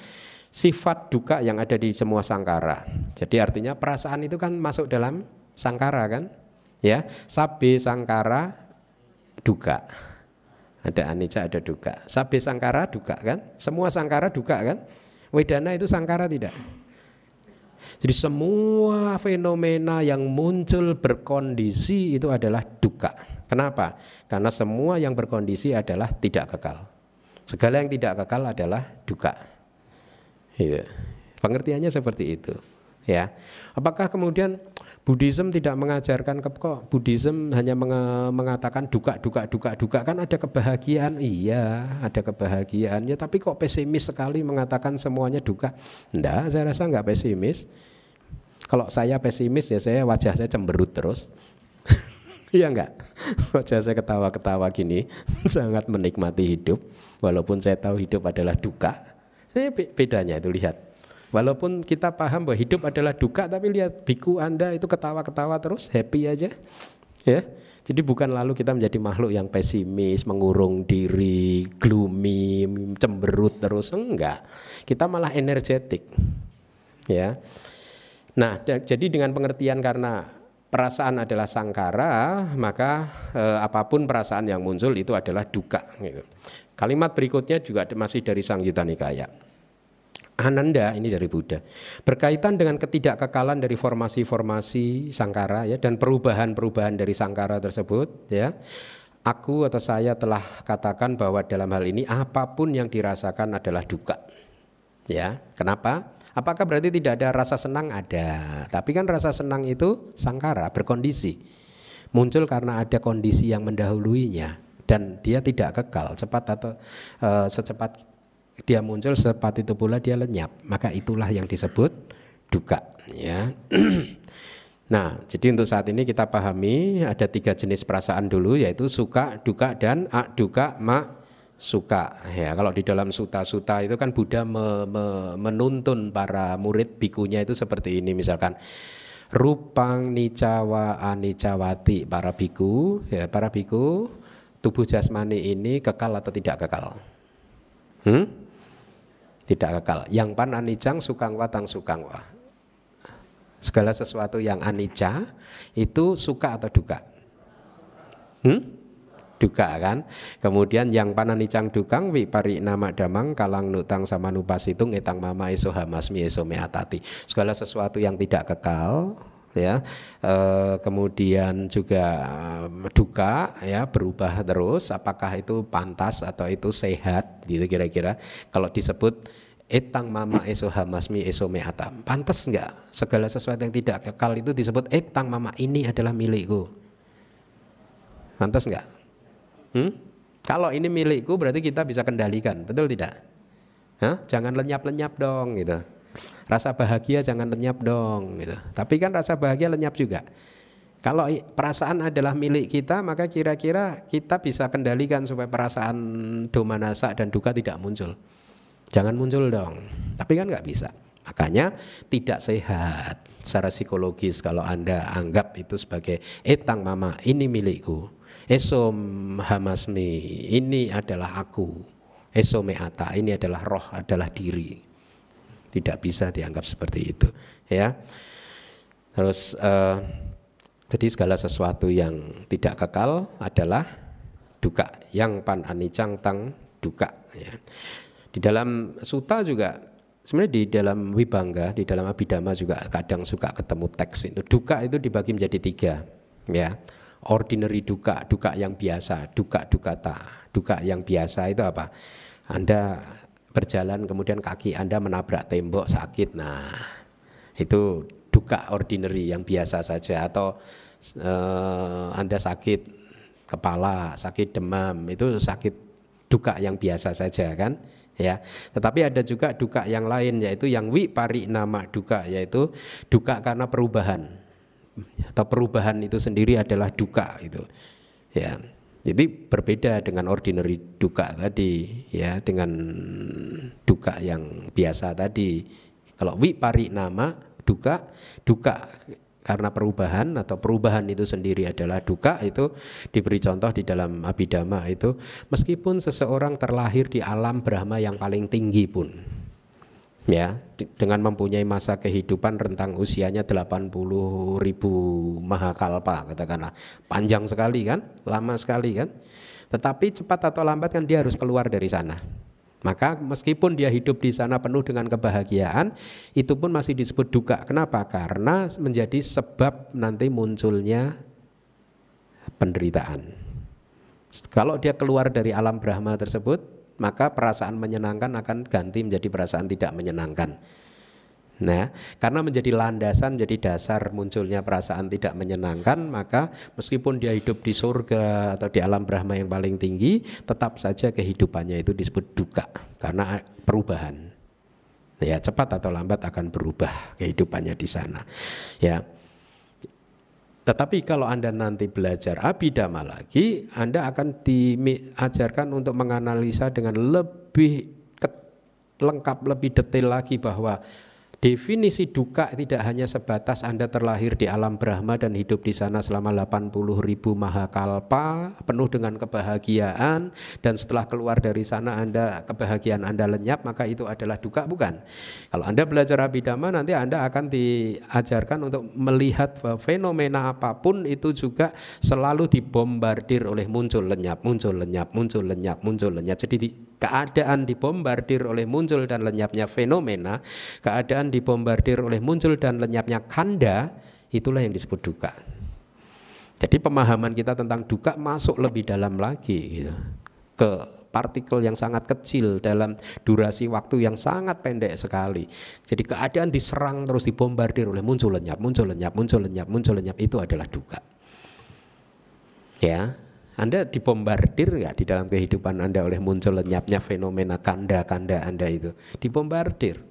sifat duka yang ada di semua sangkara. Jadi artinya perasaan itu kan masuk dalam sangkara kan? Ya, sabe sangkara duka. Ada anicca, ada duka. Sabe sangkara duka kan? Semua sangkara duka kan? Wedana itu sangkara tidak? Jadi semua fenomena yang muncul berkondisi itu adalah duka. Kenapa? Karena semua yang berkondisi adalah tidak kekal. Segala yang tidak kekal adalah duka. Gitu. Pengertiannya seperti itu. Ya, apakah kemudian Buddhism tidak mengajarkan kok Buddhism hanya mengatakan duka duka duka duka. Kan ada kebahagiaan? Iya ada kebahagiaan. Ya tapi kok pesimis sekali mengatakan semuanya duka? Enggak saya rasa enggak pesimis. Kalau saya pesimis ya saya wajah saya cemberut terus. Iya enggak? Wajah saya ketawa-ketawa gini, sangat menikmati hidup, walaupun saya tahu hidup adalah duka. Ini bedanya itu lihat. Walaupun kita paham bahwa hidup adalah duka, tapi lihat biku Anda itu ketawa-ketawa terus, happy aja. Ya. Jadi bukan lalu kita menjadi makhluk yang pesimis, mengurung diri, gloomy, cemberut terus, enggak. Kita malah energetik. Ya. Nah, jadi dengan pengertian karena perasaan adalah sangkara, maka eh, apa pun perasaan yang muncul itu adalah duka. Gitu. Kalimat berikutnya juga masih dari Sang Yuta Nikaya. Ananda ini dari Buddha. Berkaitan dengan ketidakkekalan dari formasi-formasi sangkara ya dan perubahan-perubahan dari sangkara tersebut ya aku atau saya telah katakan bahwa dalam hal ini apa pun yang dirasakan adalah duka ya. Kenapa? Apakah berarti tidak ada rasa senang? Ada. Tapi kan rasa senang itu sangkara berkondisi. Muncul karena ada kondisi yang mendahuluinya dan dia tidak kekal cepat atau uh, secepat dia muncul secepat itu pula dia lenyap. Maka itulah yang disebut duka ya. Nah jadi untuk saat ini kita pahami ada tiga jenis perasaan dulu yaitu suka duka dan duka mak suka. Ya kalau di dalam suta-suta itu kan Buddha me, me, menuntun para murid bikunya itu seperti ini. Misalkan rupang nicawa anicawati para biku ya para biku tubuh jasmani ini kekal atau tidak kekal? Hmm? Tidak kekal. Yang pan anicang sukangwa tang sukangwa. Segala sesuatu yang anicca itu suka atau duka? Hmm? Duka kan. Kemudian yang pan anicang dukang wi pari nama damang kalang nutang sama nupasitung etang mama eso hamasmi eso meatati. Segala sesuatu yang tidak kekal ya. E, kemudian juga duka ya berubah terus. Apakah itu pantas atau itu sehat gitu kira-kira. Kalau disebut etang mama eso hamasmi eso meata pantas enggak segala sesuatu yang tidak kekal itu disebut etang mama ini adalah milikku. Pantas enggak hmm? kalau ini milikku berarti kita bisa kendalikan betul tidak? Hah? jangan lenyap-lenyap dong gitu Rasa bahagia jangan lenyap dong gitu. Tapi kan rasa bahagia lenyap juga. Kalau perasaan adalah milik kita, maka kira-kira kita bisa kendalikan supaya perasaan domanasa dan duka tidak muncul. Jangan muncul dong. Tapi kan nggak bisa. Makanya tidak sehat secara psikologis kalau Anda anggap itu sebagai etang mama, ini milikku. Esom hamasmi, ini adalah aku. Esomeata, ini adalah roh, adalah diri tidak bisa dianggap seperti itu ya. Terus uh, jadi segala sesuatu yang tidak kekal adalah duka yang pan anicang tang duka ya. di dalam suta juga sebenarnya di dalam wibangga di dalam abidama juga kadang suka ketemu teks itu. Duka itu dibagi menjadi tiga ya. Ordinary duka duka yang biasa duka dukata duka yang biasa itu apa? Anda berjalan kemudian kaki Anda menabrak tembok sakit. Nah, itu duka ordinary yang biasa saja atau uh, Anda sakit kepala, sakit demam, itu sakit duka yang biasa saja kan? Ya. Tetapi ada juga duka yang lain yaitu yang wi pari nama duka yaitu duka karena perubahan. Atau perubahan itu sendiri adalah duka itu. Ya. Jadi berbeda dengan ordinary duka tadi ya dengan duka yang biasa tadi. Kalau wipari nama duka duka karena perubahan atau perubahan itu sendiri adalah duka itu diberi contoh di dalam abidama itu meskipun seseorang terlahir di alam Brahma yang paling tinggi pun ya dengan mempunyai masa kehidupan rentang usianya 80 ribu mahakalpa katakanlah. Panjang sekali kan? Lama sekali kan? Tetapi cepat atau lambat kan dia harus keluar dari sana. Maka meskipun dia hidup di sana penuh dengan kebahagiaan itu pun masih disebut duka. Kenapa? Karena menjadi sebab nanti munculnya penderitaan. Kalau dia keluar dari alam Brahma tersebut maka perasaan menyenangkan akan ganti menjadi perasaan tidak menyenangkan. Nah, karena menjadi landasan, jadi dasar munculnya perasaan tidak menyenangkan, maka meskipun dia hidup di surga atau di alam Brahma yang paling tinggi, tetap saja kehidupannya itu disebut duka karena perubahan. Ya, cepat atau lambat akan berubah kehidupannya di sana. Ya. Tetapi kalau Anda nanti belajar abidama lagi, Anda akan diajarkan untuk menganalisa dengan lebih lengkap, lebih detail lagi bahwa Definisi duka tidak hanya sebatas Anda terlahir di alam Brahma dan hidup di sana selama 80 ribu mahakalpa penuh dengan kebahagiaan dan setelah keluar dari sana Anda kebahagiaan Anda lenyap maka itu adalah duka bukan. Kalau Anda belajar Abhidhamma nanti Anda akan diajarkan untuk melihat fenomena apa pun itu juga selalu dibombardir oleh muncul lenyap, muncul lenyap, muncul lenyap, muncul lenyap. Jadi keadaan dibombardir oleh muncul dan lenyapnya fenomena, keadaan dibombardir oleh muncul dan lenyapnya kanda, itulah yang disebut duka. Jadi pemahaman kita tentang duka masuk lebih dalam lagi gitu. Ke partikel yang sangat kecil dalam durasi waktu yang sangat pendek sekali. Jadi keadaan diserang terus dibombardir oleh muncul lenyap, muncul lenyap, muncul lenyap, muncul lenyap itu adalah duka. Ya, anda dibombardir nggak di dalam kehidupan Anda oleh muncul lenyapnya fenomena kanda-kanda Anda itu? Dibombardir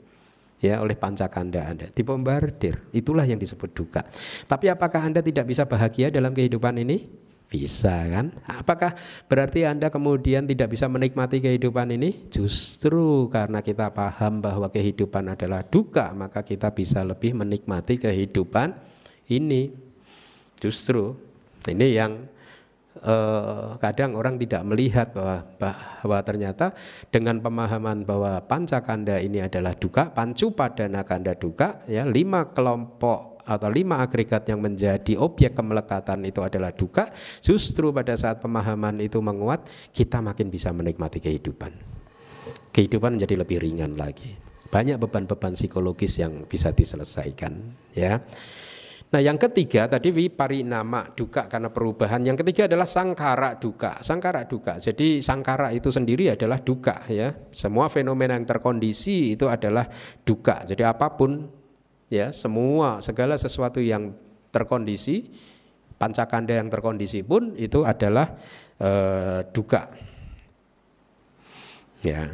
ya oleh pancakanda Anda, dibombardir. Itulah yang disebut duka. Tapi apakah Anda tidak bisa bahagia dalam kehidupan ini? Bisa kan? Apakah berarti Anda kemudian tidak bisa menikmati kehidupan ini? Justru karena kita paham bahwa kehidupan adalah duka, maka kita bisa lebih menikmati kehidupan ini. Justru ini yang eh, kadang orang tidak melihat bahwa bahwa ternyata dengan pemahaman bahwa pancakanda ini adalah duka, pancu padana kanda duka, ya lima kelompok atau lima agregat yang menjadi objek kemelekatan itu adalah duka, justru pada saat pemahaman itu menguat, kita makin bisa menikmati kehidupan. Kehidupan menjadi lebih ringan lagi. Banyak beban-beban psikologis yang bisa diselesaikan, ya. Nah yang ketiga tadi nama duka karena perubahan. Yang ketiga adalah sangkara duka. Sangkara duka. Jadi sangkara itu sendiri adalah duka ya. Semua fenomena yang terkondisi itu adalah duka. Jadi apa pun ya semua segala sesuatu yang terkondisi pancakanda yang terkondisi pun itu adalah eh, duka. Ya.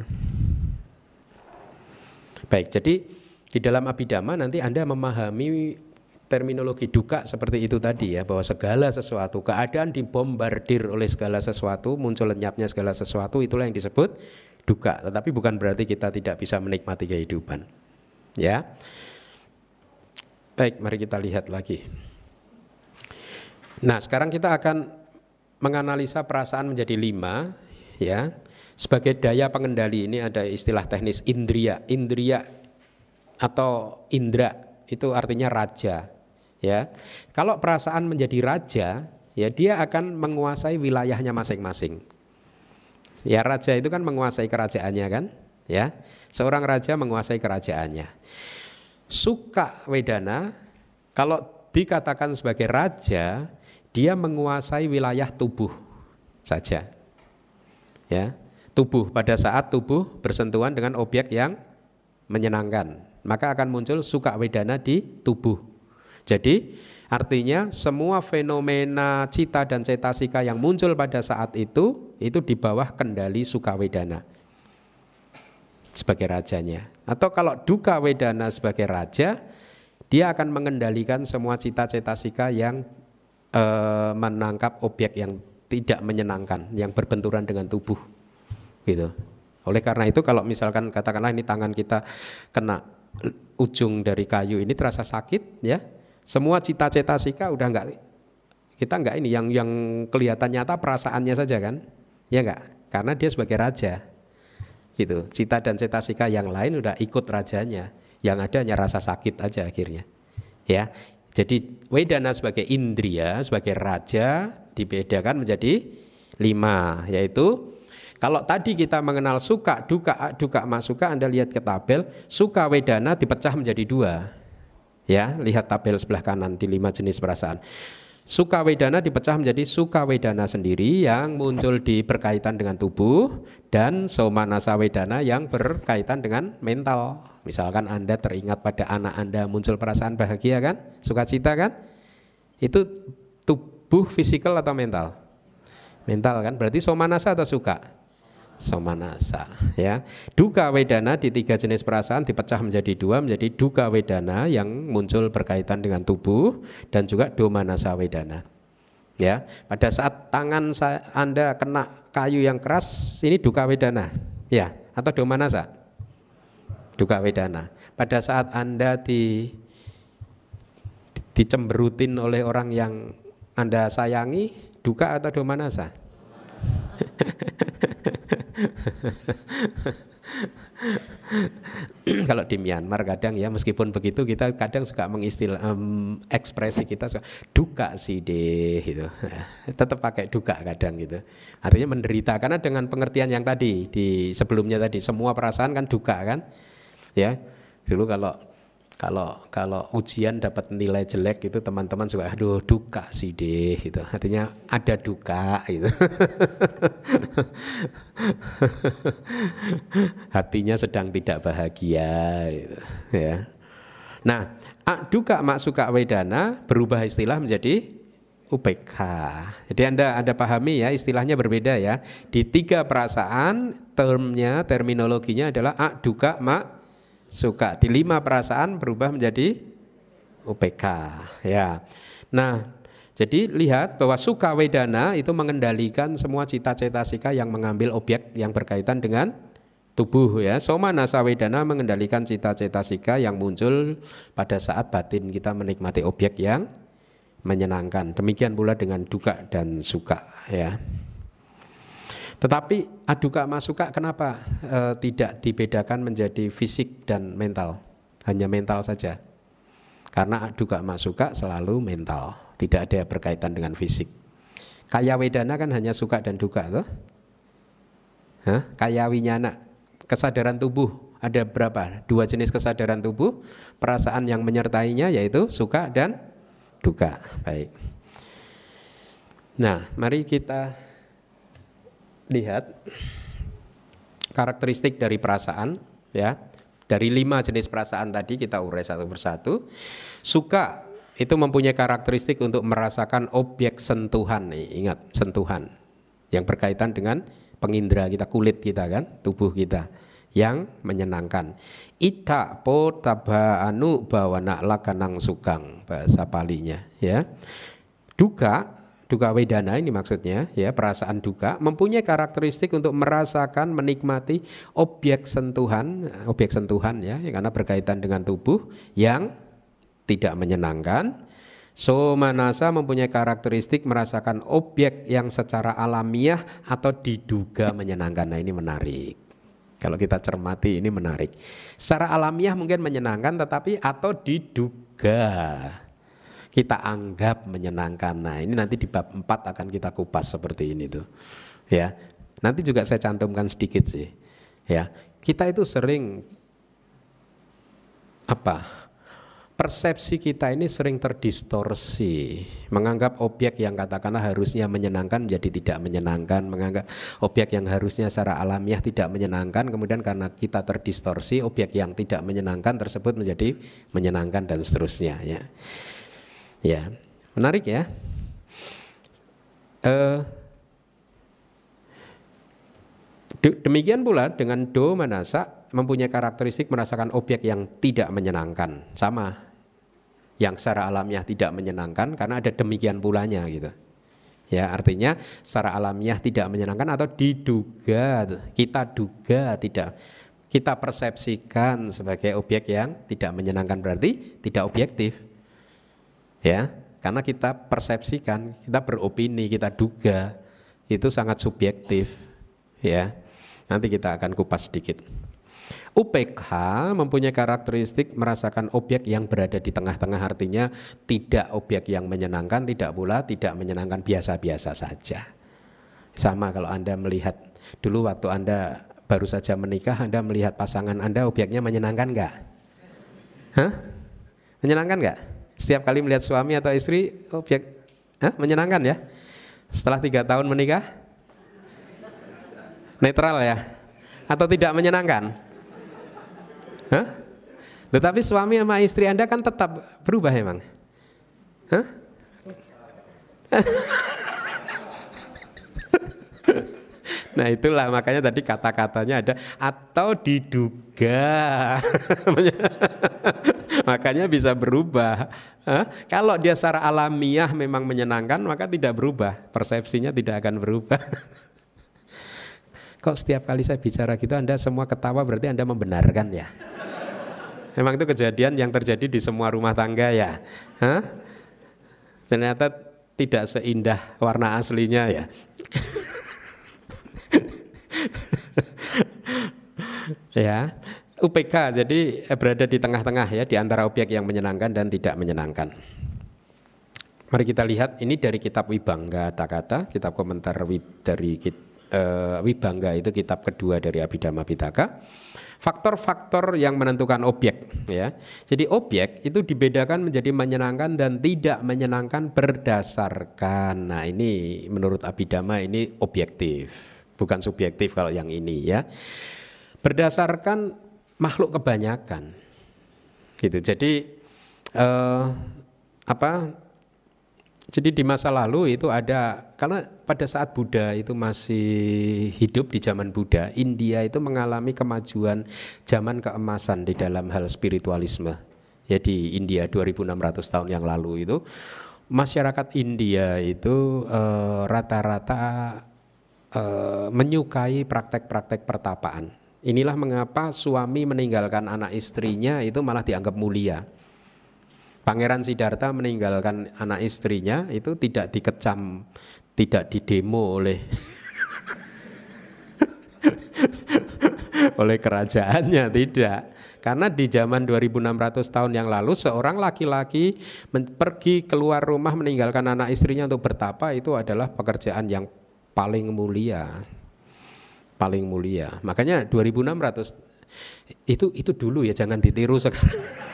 Baik, jadi di dalam abidama nanti Anda memahami terminologi duka seperti itu tadi ya bahwa segala sesuatu keadaan dibombardir oleh segala sesuatu muncul lenyapnya segala sesuatu itulah yang disebut duka. Tetapi bukan berarti kita tidak bisa menikmati kehidupan. Ya. Baik mari kita lihat lagi. Nah sekarang kita akan menganalisa perasaan menjadi lima ya. Sebagai daya pengendali ini ada istilah teknis indria. Indria atau indra itu artinya raja ya. Kalau perasaan menjadi raja, ya dia akan menguasai wilayahnya masing-masing. Ya raja itu kan menguasai kerajaannya kan, ya. Seorang raja menguasai kerajaannya. Suka Wedana kalau dikatakan sebagai raja, dia menguasai wilayah tubuh saja. Ya, tubuh pada saat tubuh bersentuhan dengan objek yang menyenangkan, maka akan muncul suka wedana di tubuh. Jadi artinya semua fenomena cita dan cetasika yang muncul pada saat itu itu di bawah kendali sukawedana sebagai rajanya. Atau kalau duka wedana sebagai raja, dia akan mengendalikan semua cita cetasika yang e, menangkap objek yang tidak menyenangkan, yang berbenturan dengan tubuh. Gitu. Oleh karena itu kalau misalkan katakanlah ini tangan kita kena ujung dari kayu ini terasa sakit ya semua cita-cita sika udah enggak kita enggak ini yang yang kelihatan nyata perasaannya saja kan? Ya enggak? Karena dia sebagai raja. Gitu. Cita dan cetasika yang lain udah ikut rajanya. Yang ada hanya rasa sakit aja akhirnya. Ya. Jadi Wedana sebagai indria, sebagai raja dibedakan menjadi lima, yaitu kalau tadi kita mengenal suka, duka, duka, masuka, Anda lihat ke tabel, suka wedana dipecah menjadi dua. Ya, lihat tabel sebelah kanan di lima jenis perasaan. Suka wedana dipecah menjadi suka wedana sendiri yang muncul di berkaitan dengan tubuh dan somanasa wedana yang berkaitan dengan mental. Misalkan Anda teringat pada anak Anda muncul perasaan bahagia kan? Sukacita kan? Itu tubuh fisikal atau mental? Mental kan? Berarti somanasa atau suka? Somanasa ya. Duka wedana di tiga jenis perasaan dipecah menjadi dua menjadi duka wedana yang muncul berkaitan dengan tubuh dan juga domanasa wedana. Ya, pada saat tangan Anda kena kayu yang keras ini duka wedana. Ya, atau domanasa? Duka wedana. Pada saat Anda di dicemberutin oleh orang yang Anda sayangi, duka atau domanasa? Kalau di Myanmar kadang ya meskipun begitu kita kadang suka mengistilah um, ekspresi kita suka duka sih deh gitu. Tetap pakai duka kadang gitu. Artinya menderita karena dengan pengertian yang tadi di sebelumnya tadi semua perasaan kan duka kan. Ya. Dulu kalau kalau kalau ujian dapat nilai jelek itu teman-teman suka aduh duka sih deh gitu artinya ada duka gitu hatinya sedang tidak bahagia gitu ya nah duka mak suka wedana berubah istilah menjadi UPK. Jadi Anda Anda pahami ya istilahnya berbeda ya. Di tiga perasaan termnya terminologinya adalah a duka mak suka. Di lima perasaan berubah menjadi UPK. Ya. Nah, jadi lihat bahwa suka wedana itu mengendalikan semua cita-cita sika yang mengambil objek yang berkaitan dengan tubuh ya. Soma nasa wedana mengendalikan cita-cita sika yang muncul pada saat batin kita menikmati objek yang menyenangkan. Demikian pula dengan duka dan suka ya. Tetapi aduka masuka kenapa e, tidak dibedakan menjadi fisik dan mental? Hanya mental saja. Karena aduka masuka selalu mental, tidak ada berkaitan dengan fisik. Kaya wedana kan hanya suka dan duka tuh. Hah? Kaya winyana, kesadaran tubuh ada berapa? Dua jenis kesadaran tubuh, perasaan yang menyertainya yaitu suka dan duka. Baik. Nah, mari kita lihat karakteristik dari perasaan ya. Dari lima jenis perasaan tadi kita urai satu persatu. Suka itu mempunyai karakteristik untuk merasakan objek sentuhan nih ingat sentuhan. Yang berkaitan dengan pengindra kita kulit kita kan tubuh kita yang menyenangkan. Ita po taba anu bawana lakanang sukang bahasa palinya ya. Duka duka wedana ini maksudnya ya perasaan duka mempunyai karakteristik untuk merasakan menikmati objek sentuhan objek sentuhan ya karena berkaitan dengan tubuh yang tidak menyenangkan Somanasa mempunyai karakteristik merasakan objek yang secara alamiah atau diduga menyenangkan. Nah ini menarik. Kalau kita cermati ini menarik. Secara alamiah mungkin menyenangkan tetapi atau diduga kita anggap menyenangkan. Nah, ini nanti di bab 4 akan kita kupas seperti ini tuh. Ya. Nanti juga saya cantumkan sedikit sih. Ya. Kita itu sering apa? Persepsi kita ini sering terdistorsi, menganggap objek yang katakanlah harusnya menyenangkan menjadi tidak menyenangkan, menganggap objek yang harusnya secara alamiah tidak menyenangkan, kemudian karena kita terdistorsi, objek yang tidak menyenangkan tersebut menjadi menyenangkan dan seterusnya. Ya. Ya, menarik ya. Uh, demikian pula dengan do manasa mempunyai karakteristik merasakan objek yang tidak menyenangkan, sama. Yang secara alamiah tidak menyenangkan karena ada demikian pulanya gitu. Ya, artinya secara alamiah tidak menyenangkan atau diduga, kita duga tidak kita persepsikan sebagai objek yang tidak menyenangkan berarti tidak objektif ya karena kita persepsikan kita beropini kita duga itu sangat subjektif ya nanti kita akan kupas sedikit UPK mempunyai karakteristik merasakan objek yang berada di tengah-tengah artinya tidak objek yang menyenangkan tidak pula tidak menyenangkan biasa-biasa saja sama kalau Anda melihat dulu waktu Anda baru saja menikah Anda melihat pasangan Anda objeknya menyenangkan enggak? Hah? Menyenangkan enggak? Setiap kali melihat suami atau istri objek Hah? Menyenangkan ya? Setelah tiga tahun menikah? Netral ya? Atau tidak menyenangkan? Hah? Tetapi suami sama istri Anda kan tetap berubah emang? Hah? Nah itulah makanya tadi kata-katanya ada atau diduga. makanya bisa berubah. Hah? Kalau dia secara alamiah memang menyenangkan maka tidak berubah. Persepsinya tidak akan berubah. Kok setiap kali saya bicara gitu Anda semua ketawa berarti Anda membenarkan ya? Memang itu kejadian yang terjadi di semua rumah tangga ya. Hah? Ternyata tidak seindah warna aslinya ya. ya. UPK jadi berada di tengah-tengah ya di antara objek yang menyenangkan dan tidak menyenangkan. Mari kita lihat ini dari kitab Wibangga kata-kata, kitab komentar dari uh, Wibangga itu kitab kedua dari Abhidhamma Pitaka. Faktor-faktor yang menentukan objek ya. Jadi objek itu dibedakan menjadi menyenangkan dan tidak menyenangkan berdasarkan. Nah, ini menurut Abhidhamma ini objektif, bukan subjektif kalau yang ini ya. Berdasarkan makhluk kebanyakan. Gitu. Jadi eh, apa jadi di masa lalu itu ada karena pada saat Buddha itu masih hidup di zaman Buddha, India itu mengalami kemajuan zaman keemasan di dalam hal spiritualisme. Ya di India 2600 tahun yang lalu itu masyarakat India itu eh, rata-rata uh, uh, menyukai praktek-praktek pertapaan. Inilah mengapa suami meninggalkan anak istrinya itu malah dianggap mulia Pangeran Siddhartha meninggalkan anak istrinya itu tidak dikecam, tidak didemo oleh oleh kerajaannya tidak. Karena di zaman 2600 tahun yang lalu seorang laki-laki pergi keluar rumah meninggalkan anak istrinya untuk bertapa itu adalah pekerjaan yang paling mulia. Paling mulia. Makanya 2600 itu itu dulu ya jangan ditiru sekarang.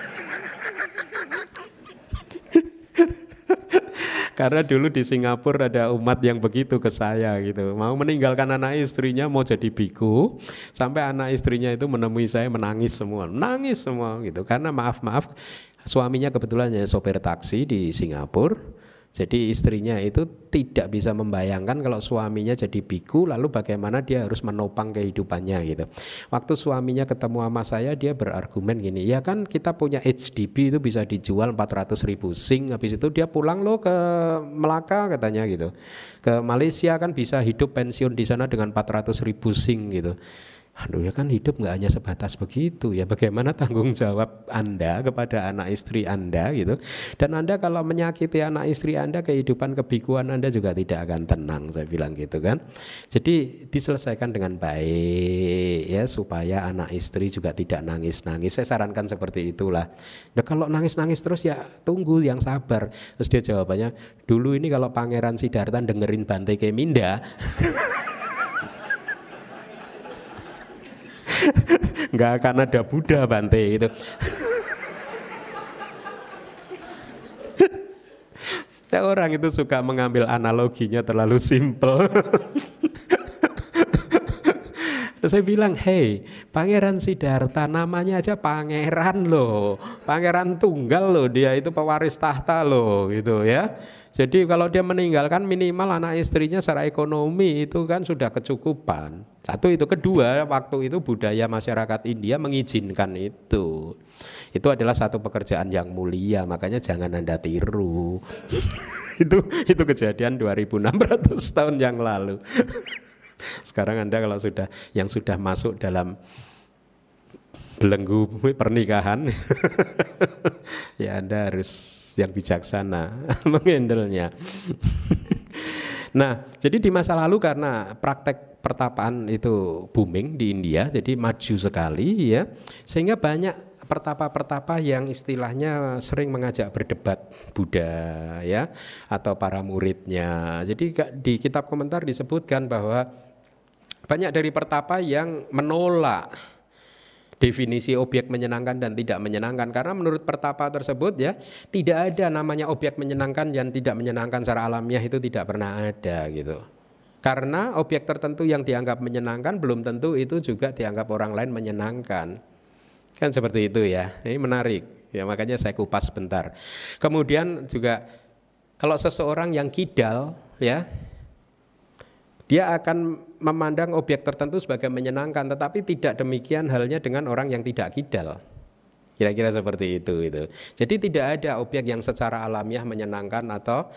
Karena dulu di Singapura ada umat yang begitu ke saya gitu. Mau meninggalkan anak istrinya mau jadi biku. Sampai anak istrinya itu menemui saya menangis semua. Menangis semua gitu. Karena maaf-maaf suaminya kebetulan sopir taksi di Singapura jadi istrinya itu tidak bisa membayangkan kalau suaminya jadi biku lalu bagaimana dia harus menopang kehidupannya gitu. Waktu suaminya ketemu sama saya dia berargumen gini, ya kan kita punya HDB itu bisa dijual 400 ribu sing habis itu dia pulang loh ke Melaka katanya gitu. Ke Malaysia kan bisa hidup pensiun di sana dengan 400 ribu sing gitu. Aduh ya kan hidup nggak hanya sebatas begitu ya. Bagaimana tanggung jawab Anda kepada anak istri Anda gitu. Dan Anda kalau menyakiti anak istri Anda kehidupan kebikuan Anda juga tidak akan tenang saya bilang gitu kan. Jadi diselesaikan dengan baik ya supaya anak istri juga tidak nangis-nangis. Saya sarankan seperti itulah. Ya kalau nangis-nangis terus ya tunggu yang sabar. Terus dia jawabannya dulu ini kalau Pangeran Sidarta dengerin Bante Keminda nggak akan ada Buddha Bante itu. Orang itu suka mengambil analoginya terlalu simpel. saya bilang, hei, Pangeran Siddhartha namanya aja pangeran loh, pangeran tunggal loh, dia itu pewaris tahta loh, gitu ya. Jadi kalau dia meninggalkan minimal anak istrinya secara ekonomi itu kan sudah kecukupan. Satu itu kedua waktu itu budaya masyarakat India mengizinkan itu. Itu adalah satu pekerjaan yang mulia, makanya jangan Anda tiru. itu itu kejadian 2600 tahun yang lalu. Sekarang Anda kalau sudah yang sudah masuk dalam belenggu pernikahan ya Anda harus yang bijaksana mengendelnya. nah, jadi di masa lalu karena praktek pertapaan itu booming di India, jadi maju sekali ya, sehingga banyak pertapa-pertapa yang istilahnya sering mengajak berdebat Buddha ya atau para muridnya. Jadi di kitab komentar disebutkan bahwa banyak dari pertapa yang menolak definisi objek menyenangkan dan tidak menyenangkan karena menurut pertapa tersebut ya tidak ada namanya objek menyenangkan dan tidak menyenangkan secara alamiah itu tidak pernah ada gitu. Karena objek tertentu yang dianggap menyenangkan belum tentu itu juga dianggap orang lain menyenangkan. Kan seperti itu ya. Ini menarik. Ya makanya saya kupas sebentar. Kemudian juga kalau seseorang yang kidal ya dia akan memandang objek tertentu sebagai menyenangkan, tetapi tidak demikian halnya dengan orang yang tidak kidal. Kira-kira seperti itu itu. Jadi tidak ada objek yang secara alamiah menyenangkan atau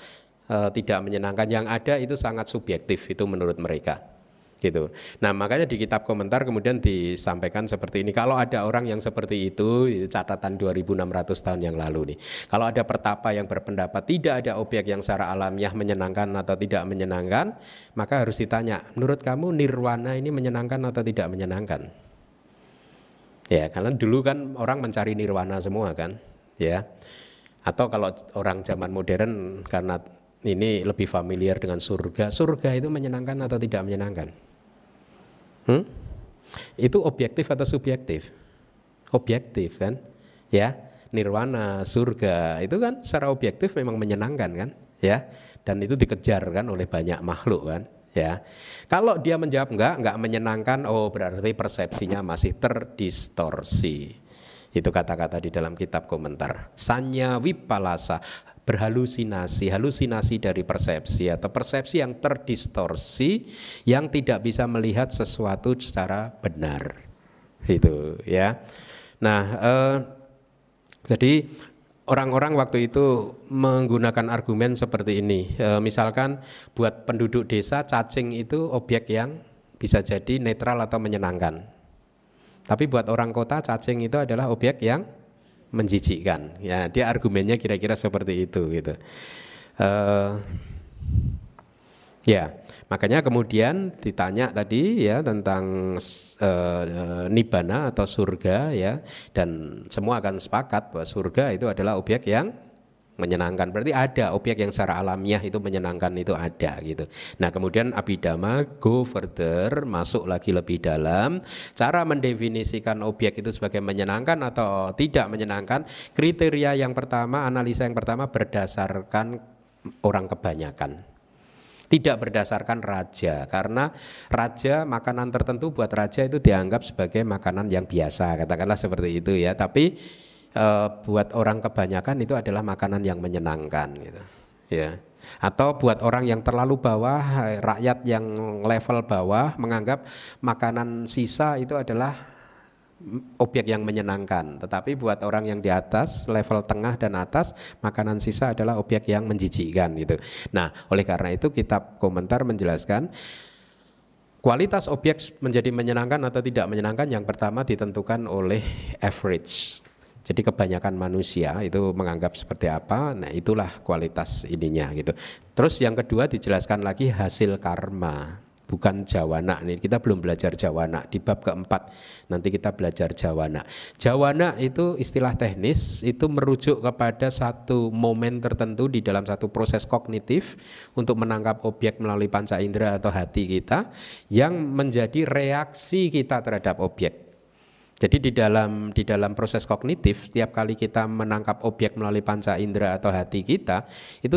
e, tidak menyenangkan. Yang ada itu sangat subjektif itu menurut mereka gitu. Nah makanya di kitab komentar kemudian disampaikan seperti ini. Kalau ada orang yang seperti itu, catatan 2600 tahun yang lalu nih. Kalau ada pertapa yang berpendapat tidak ada objek yang secara alamiah menyenangkan atau tidak menyenangkan, maka harus ditanya, menurut kamu nirwana ini menyenangkan atau tidak menyenangkan? Ya, karena dulu kan orang mencari nirwana semua kan, ya. Atau kalau orang zaman modern karena ini lebih familiar dengan surga, surga itu menyenangkan atau tidak menyenangkan? Hmm? Itu objektif atau subjektif? Objektif kan? Ya, nirwana, surga itu kan secara objektif memang menyenangkan kan? Ya, dan itu dikejar kan oleh banyak makhluk kan? Ya, kalau dia menjawab enggak, enggak menyenangkan, oh berarti persepsinya masih terdistorsi. Itu kata-kata di dalam kitab komentar. Sanya wipalasa berhalusinasi, halusinasi dari persepsi atau persepsi yang terdistorsi yang tidak bisa melihat sesuatu secara benar. Itu ya. Nah, eh, jadi orang-orang waktu itu menggunakan argumen seperti ini. E, misalkan buat penduduk desa cacing itu objek yang bisa jadi netral atau menyenangkan. Tapi buat orang kota cacing itu adalah objek yang menjijikkan. Ya, dia argumennya kira-kira seperti itu gitu. Uh, ya, makanya kemudian ditanya tadi ya tentang uh, nibana atau surga ya dan semua akan sepakat bahwa surga itu adalah objek yang menyenangkan. Berarti ada objek yang secara alamiah itu menyenangkan itu ada gitu. Nah, kemudian Abhidhamma go further, masuk lagi lebih dalam, cara mendefinisikan objek itu sebagai menyenangkan atau tidak menyenangkan. Kriteria yang pertama, analisa yang pertama berdasarkan orang kebanyakan. Tidak berdasarkan raja karena raja makanan tertentu buat raja itu dianggap sebagai makanan yang biasa katakanlah seperti itu ya tapi e, buat orang kebanyakan itu adalah makanan yang menyenangkan gitu ya. Atau buat orang yang terlalu bawah rakyat yang level bawah menganggap makanan sisa itu adalah objek yang menyenangkan. Tetapi buat orang yang di atas level tengah dan atas makanan sisa adalah objek yang menjijikkan gitu. Nah oleh karena itu kitab komentar menjelaskan Kualitas objek menjadi menyenangkan atau tidak menyenangkan yang pertama ditentukan oleh average jadi kebanyakan manusia itu menganggap seperti apa, nah itulah kualitas ininya gitu. Terus yang kedua dijelaskan lagi hasil karma, bukan jawana. Nih kita belum belajar jawana di bab keempat. Nanti kita belajar jawana. Jawana itu istilah teknis itu merujuk kepada satu momen tertentu di dalam satu proses kognitif untuk menangkap objek melalui panca indera atau hati kita yang menjadi reaksi kita terhadap objek. Jadi di dalam di dalam proses kognitif setiap kali kita menangkap objek melalui panca indera atau hati kita itu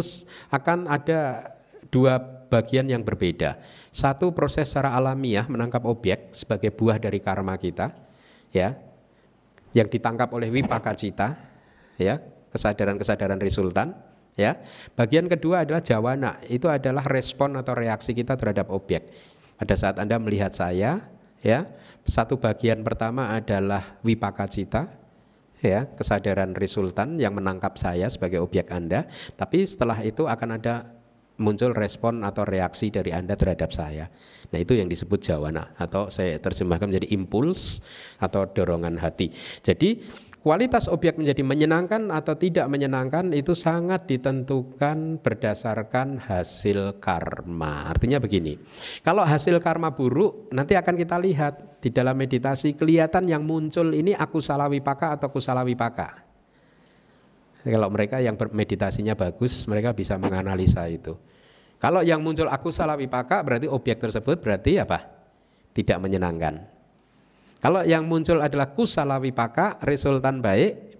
akan ada dua bagian yang berbeda. Satu proses secara alamiah menangkap objek sebagai buah dari karma kita ya yang ditangkap oleh wipaka cita ya, kesadaran-kesadaran resultan ya. Bagian kedua adalah jawana, itu adalah respon atau reaksi kita terhadap objek. Pada saat Anda melihat saya ya, satu bagian pertama adalah wipaka cita, ya kesadaran resultan yang menangkap saya sebagai objek Anda. Tapi setelah itu akan ada muncul respon atau reaksi dari Anda terhadap saya. Nah itu yang disebut jawana atau saya terjemahkan menjadi impuls atau dorongan hati. Jadi Kualitas objek menjadi menyenangkan atau tidak menyenangkan itu sangat ditentukan berdasarkan hasil karma. Artinya begini, kalau hasil karma buruk nanti akan kita lihat di dalam meditasi kelihatan yang muncul ini aku salah wipaka atau kusala wipaka. Kalau mereka yang meditasinya bagus, mereka bisa menganalisa itu. Kalau yang muncul aku salah wipaka berarti objek tersebut berarti apa? Tidak menyenangkan. Kalau yang muncul adalah kusala wipaka, resultan baik,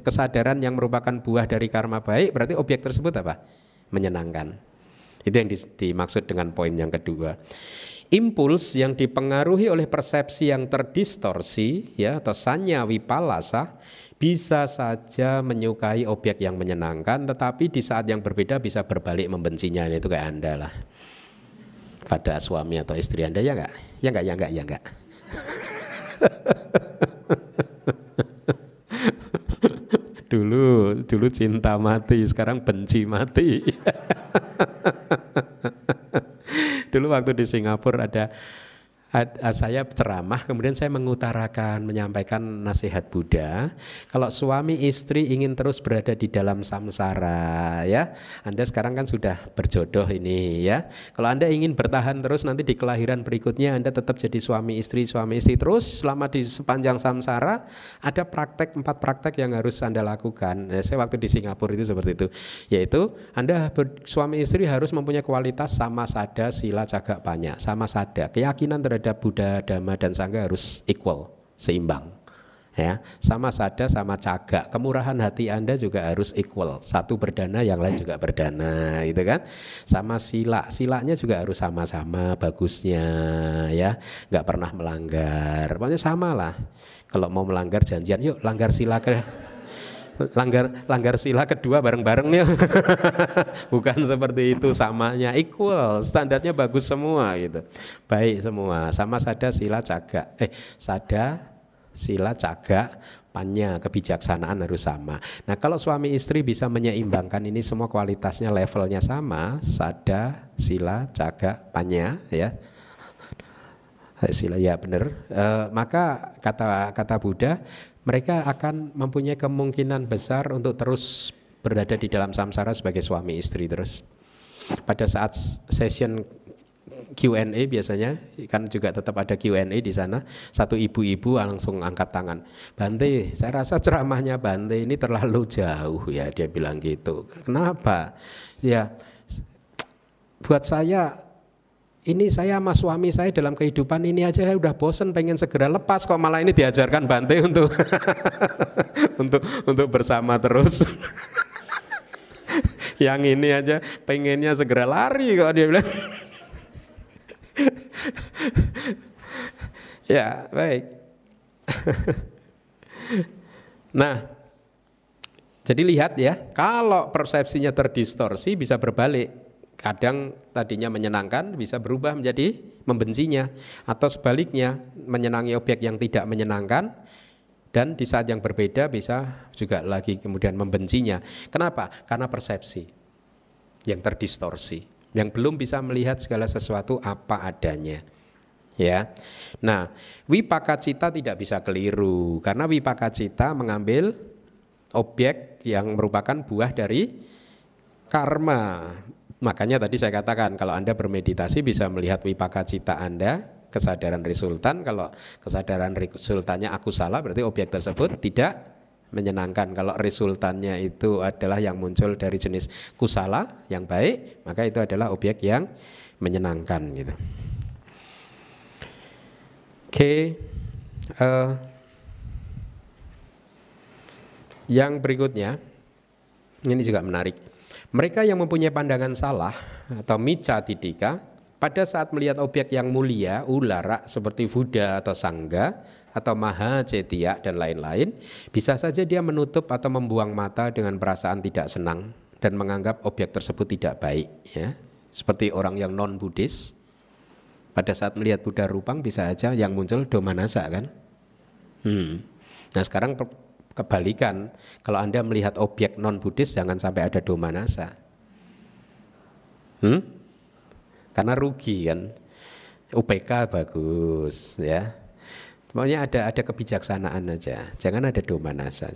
kesadaran yang merupakan buah dari karma baik, berarti objek tersebut apa? Menyenangkan. Itu yang dimaksud dengan poin yang kedua. Impuls yang dipengaruhi oleh persepsi yang terdistorsi ya atau sanya wipalasa bisa saja menyukai objek yang menyenangkan tetapi di saat yang berbeda bisa berbalik membencinya itu kayak Anda lah pada suami atau istri Anda ya enggak? Ya enggak, ya enggak, ya enggak. dulu dulu cinta mati, sekarang benci mati. dulu waktu di Singapura ada saya ceramah, kemudian saya mengutarakan, menyampaikan nasihat Buddha. Kalau suami istri ingin terus berada di dalam samsara, ya, Anda sekarang kan sudah berjodoh ini, ya. Kalau Anda ingin bertahan terus nanti di kelahiran berikutnya Anda tetap jadi suami istri, suami istri terus selama di sepanjang samsara, ada praktek empat praktek yang harus Anda lakukan. Ya, saya waktu di Singapura itu seperti itu, yaitu Anda suami istri harus mempunyai kualitas sama sada, sila, cagak, banyak, sama sada, keyakinan terhadap terhadap Buddha, Dhamma dan Sangha harus equal, seimbang. Ya, sama sada sama cagak. Kemurahan hati Anda juga harus equal. Satu berdana, yang lain juga berdana, gitu kan? Sama sila, silanya juga harus sama-sama bagusnya, ya. nggak pernah melanggar. Pokoknya sama lah. Kalau mau melanggar janjian, yuk langgar sila ke langgar langgar sila kedua bareng-bareng nih. Bukan seperti itu samanya equal, standarnya bagus semua gitu. Baik semua, sama sada sila caga. Eh, sada sila caga panya kebijaksanaan harus sama. Nah, kalau suami istri bisa menyeimbangkan ini semua kualitasnya levelnya sama, sada, sila, caga, panya ya. Sila ya benar. E, maka kata kata Buddha mereka akan mempunyai kemungkinan besar untuk terus berada di dalam samsara sebagai suami istri terus. Pada saat session Q&A biasanya kan juga tetap ada Q&A di sana. Satu ibu-ibu langsung angkat tangan. Bante, saya rasa ceramahnya Bante ini terlalu jauh ya dia bilang gitu. Kenapa? Ya buat saya ini saya sama suami saya dalam kehidupan ini aja saya udah bosen pengen segera lepas kok malah ini diajarkan Bante untuk untuk untuk bersama terus. Yang ini aja pengennya segera lari kok dia bilang. ya, baik. nah, jadi lihat ya, kalau persepsinya terdistorsi bisa berbalik kadang tadinya menyenangkan bisa berubah menjadi membencinya atau sebaliknya menyenangi objek yang tidak menyenangkan dan di saat yang berbeda bisa juga lagi kemudian membencinya. Kenapa? Karena persepsi yang terdistorsi, yang belum bisa melihat segala sesuatu apa adanya. Ya. Nah, wipaka cita tidak bisa keliru karena wipaka cita mengambil objek yang merupakan buah dari karma Makanya tadi saya katakan kalau Anda bermeditasi bisa melihat wipaka cita Anda, kesadaran resultan. Kalau kesadaran resultannya aku salah berarti objek tersebut tidak menyenangkan. Kalau resultannya itu adalah yang muncul dari jenis kusala yang baik, maka itu adalah objek yang menyenangkan gitu. Oke. Okay. Uh, eh, yang berikutnya ini juga menarik. Mereka yang mempunyai pandangan salah atau mica tidika pada saat melihat objek yang mulia, ulara seperti Buddha atau Sangga atau Maha Cetia dan lain-lain, bisa saja dia menutup atau membuang mata dengan perasaan tidak senang dan menganggap objek tersebut tidak baik ya. Seperti orang yang non Buddhis pada saat melihat Buddha Rupang bisa aja yang muncul domanasa kan. Hmm. Nah sekarang Kebalikan, kalau Anda melihat objek non-Buddhis jangan sampai ada domanasa. Hmm? Karena rugi kan. UPK bagus ya. Pokoknya ada ada kebijaksanaan aja. Jangan ada domanasa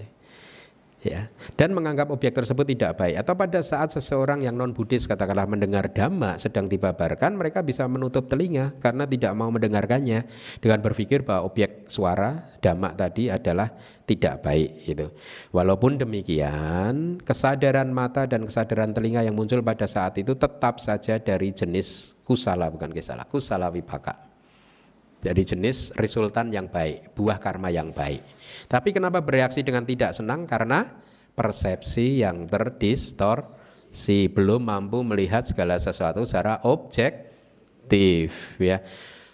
ya. Dan menganggap objek tersebut tidak baik. Atau pada saat seseorang yang non Buddhis katakanlah mendengar dhamma sedang dibabarkan mereka bisa menutup telinga karena tidak mau mendengarkannya dengan berpikir bahwa objek suara dhamma tadi adalah tidak baik itu walaupun demikian kesadaran mata dan kesadaran telinga yang muncul pada saat itu tetap saja dari jenis kusala bukan kesala kusala wipaka Dari jenis resultan yang baik, buah karma yang baik. Tapi kenapa bereaksi dengan tidak senang? Karena persepsi yang terdistorsi belum mampu melihat segala sesuatu secara objektif ya.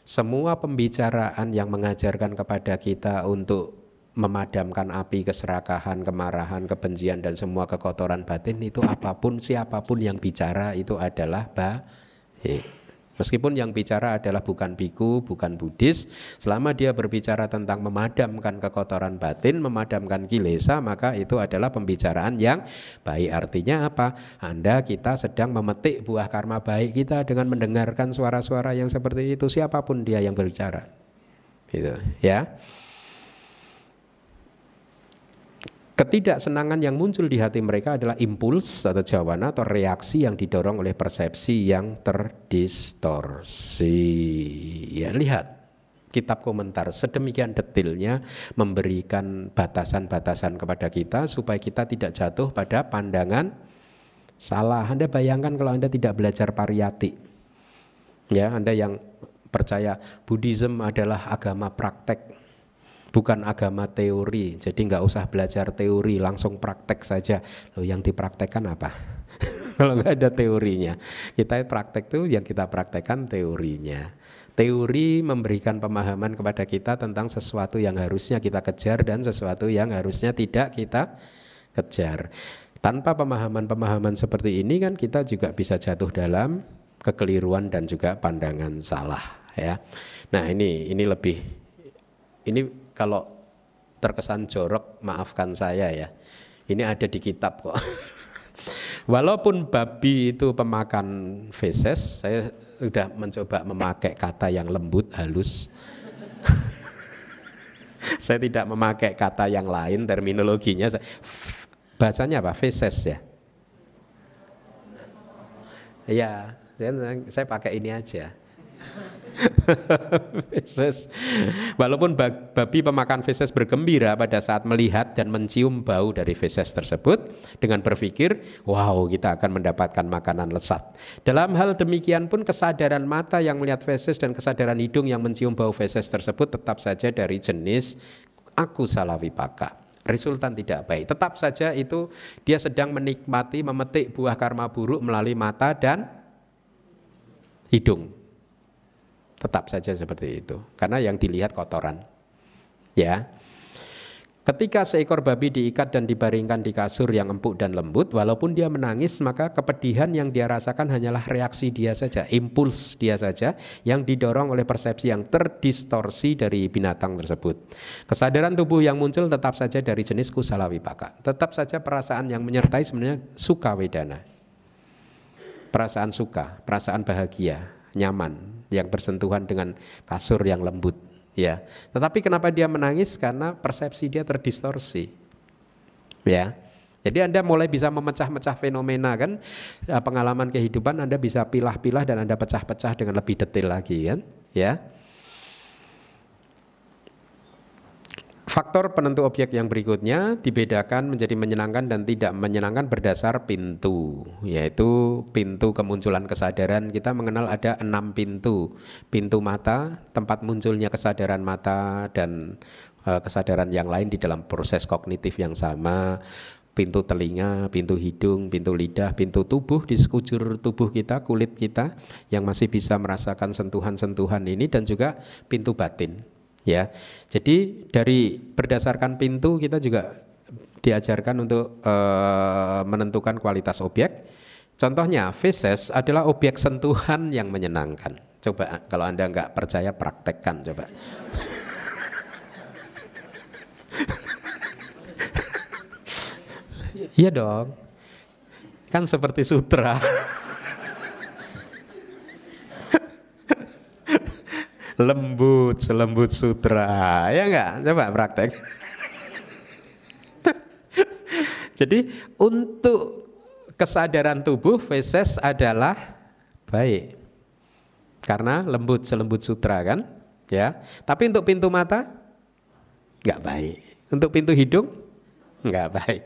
Semua pembicaraan yang mengajarkan kepada kita untuk memadamkan api keserakahan, kemarahan, kebencian dan semua kekotoran batin itu apa pun siapa pun yang bicara itu adalah baik. Meskipun yang bicara adalah bukan biku, bukan Buddhis, selama dia berbicara tentang memadamkan kekotoran batin, memadamkan kilesa, maka itu adalah pembicaraan yang baik. Artinya apa? Anda kita sedang memetik buah karma baik kita dengan mendengarkan suara-suara yang seperti itu siapa pun dia yang berbicara. Gitu, ya. Ketidaksenangan yang muncul di hati mereka adalah impuls atau jawaban atau reaksi yang didorong oleh persepsi yang terdistorsi. Ya, lihat kitab komentar sedemikian detailnya memberikan batasan-batasan kepada kita supaya kita tidak jatuh pada pandangan salah. Anda bayangkan kalau Anda tidak belajar pariyati. Ya, Anda yang percaya Buddhism adalah agama praktek bukan agama teori. Jadi nggak usah belajar teori, langsung praktek saja. Loh yang dipraktekkan apa? Kalau nggak ada teorinya, kita praktek tuh yang kita praktekkan teorinya. Teori memberikan pemahaman kepada kita tentang sesuatu yang harusnya kita kejar dan sesuatu yang harusnya tidak kita kejar. Tanpa pemahaman-pemahaman seperti ini kan kita juga bisa jatuh dalam kekeliruan dan juga pandangan salah ya. Nah, ini ini lebih ini kalau terkesan jorok maafkan saya ya. Ini ada di kitab kok. Walaupun babi itu pemakan feses, saya sudah mencoba memakai kata yang lembut, halus. saya tidak memakai kata yang lain terminologinya. Bacanya apa? Feses ya. Ya, saya pakai ini aja. feses. Walaupun babi pemakan feses bergembira pada saat melihat dan mencium bau dari feses tersebut dengan berpikir, wow kita akan mendapatkan makanan lesat. Dalam hal demikian pun kesadaran mata yang melihat feses dan kesadaran hidung yang mencium bau feses tersebut tetap saja dari jenis aku salah wipaka resultan tidak baik. Tetap saja itu dia sedang menikmati memetik buah karma buruk melalui mata dan hidung. Tetap saja seperti itu. Karena yang dilihat kotoran. Ya. Ketika seekor babi diikat dan dibaringkan di kasur yang empuk dan lembut, walaupun dia menangis, maka kepedihan yang dia rasakan hanyalah reaksi dia saja, impuls dia saja yang didorong oleh persepsi yang terdistorsi dari binatang tersebut. Kesadaran tubuh yang muncul tetap saja dari jenis kusala wipaka. Tetap saja perasaan yang menyertai sebenarnya suka wedana. Perasaan suka, perasaan bahagia, nyaman, yang bersentuhan dengan kasur yang lembut ya. Tetapi kenapa dia menangis? Karena persepsi dia terdistorsi ya. Jadi Anda mulai bisa memecah-mecah fenomena kan? Pengalaman kehidupan Anda bisa pilah-pilah dan Anda pecah-pecah dengan lebih detail lagi kan? Ya Faktor penentu objek yang berikutnya dibedakan menjadi menyenangkan dan tidak menyenangkan berdasar pintu, yaitu pintu kemunculan kesadaran. Kita mengenal ada enam pintu. Pintu mata, tempat munculnya kesadaran mata dan e, kesadaran yang lain di dalam proses kognitif yang sama. Pintu telinga, pintu hidung, pintu lidah, pintu tubuh di sekujur tubuh kita, kulit kita yang masih bisa merasakan sentuhan-sentuhan ini dan juga pintu batin ya. Jadi dari berdasarkan pintu kita juga diajarkan untuk e, menentukan kualitas objek. Contohnya feses adalah objek sentuhan yang menyenangkan. Coba kalau Anda nggak percaya praktekkan coba. Iya dong. Kan seperti sutra. Lembut selembut sutra. Ya enggak? Coba praktek. Jadi untuk kesadaran tubuh feses adalah baik. Karena lembut selembut sutra kan? Ya. Tapi untuk pintu mata? Enggak baik. Untuk pintu hidung? Enggak baik.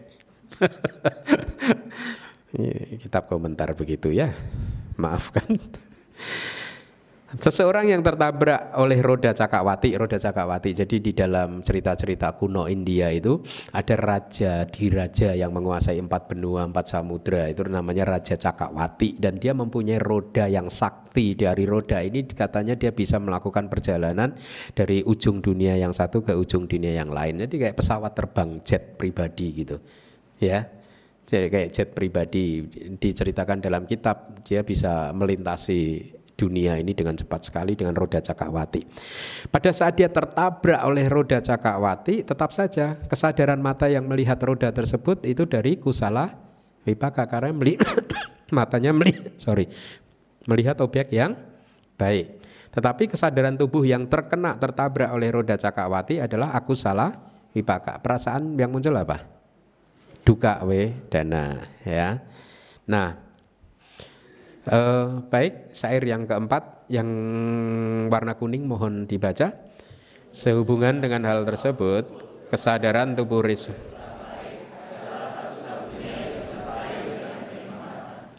Kitab komentar begitu ya. Maafkan Seseorang yang tertabrak oleh roda cakawati, roda cakawati. Jadi di dalam cerita-cerita kuno India itu ada raja diraja yang menguasai empat benua, empat samudra. Itu namanya Raja Cakawati dan dia mempunyai roda yang sakti. Dari roda ini katanya dia bisa melakukan perjalanan dari ujung dunia yang satu ke ujung dunia yang lain. Jadi kayak pesawat terbang jet pribadi gitu. Ya. Jadi kayak jet pribadi diceritakan dalam kitab dia bisa melintasi dunia ini dengan cepat sekali dengan roda cakawati. Pada saat dia tertabrak oleh roda cakawati, tetap saja kesadaran mata yang melihat roda tersebut itu dari kusala wipaka karena melihat matanya melihat sorry melihat objek yang baik. Tetapi kesadaran tubuh yang terkena tertabrak oleh roda cakawati adalah aku salah wipaka. Perasaan yang muncul apa? Duka we dana ya. Nah, Uh, baik, syair yang keempat yang warna kuning mohon dibaca. Sehubungan dengan hal tersebut, kesadaran tubuh ris.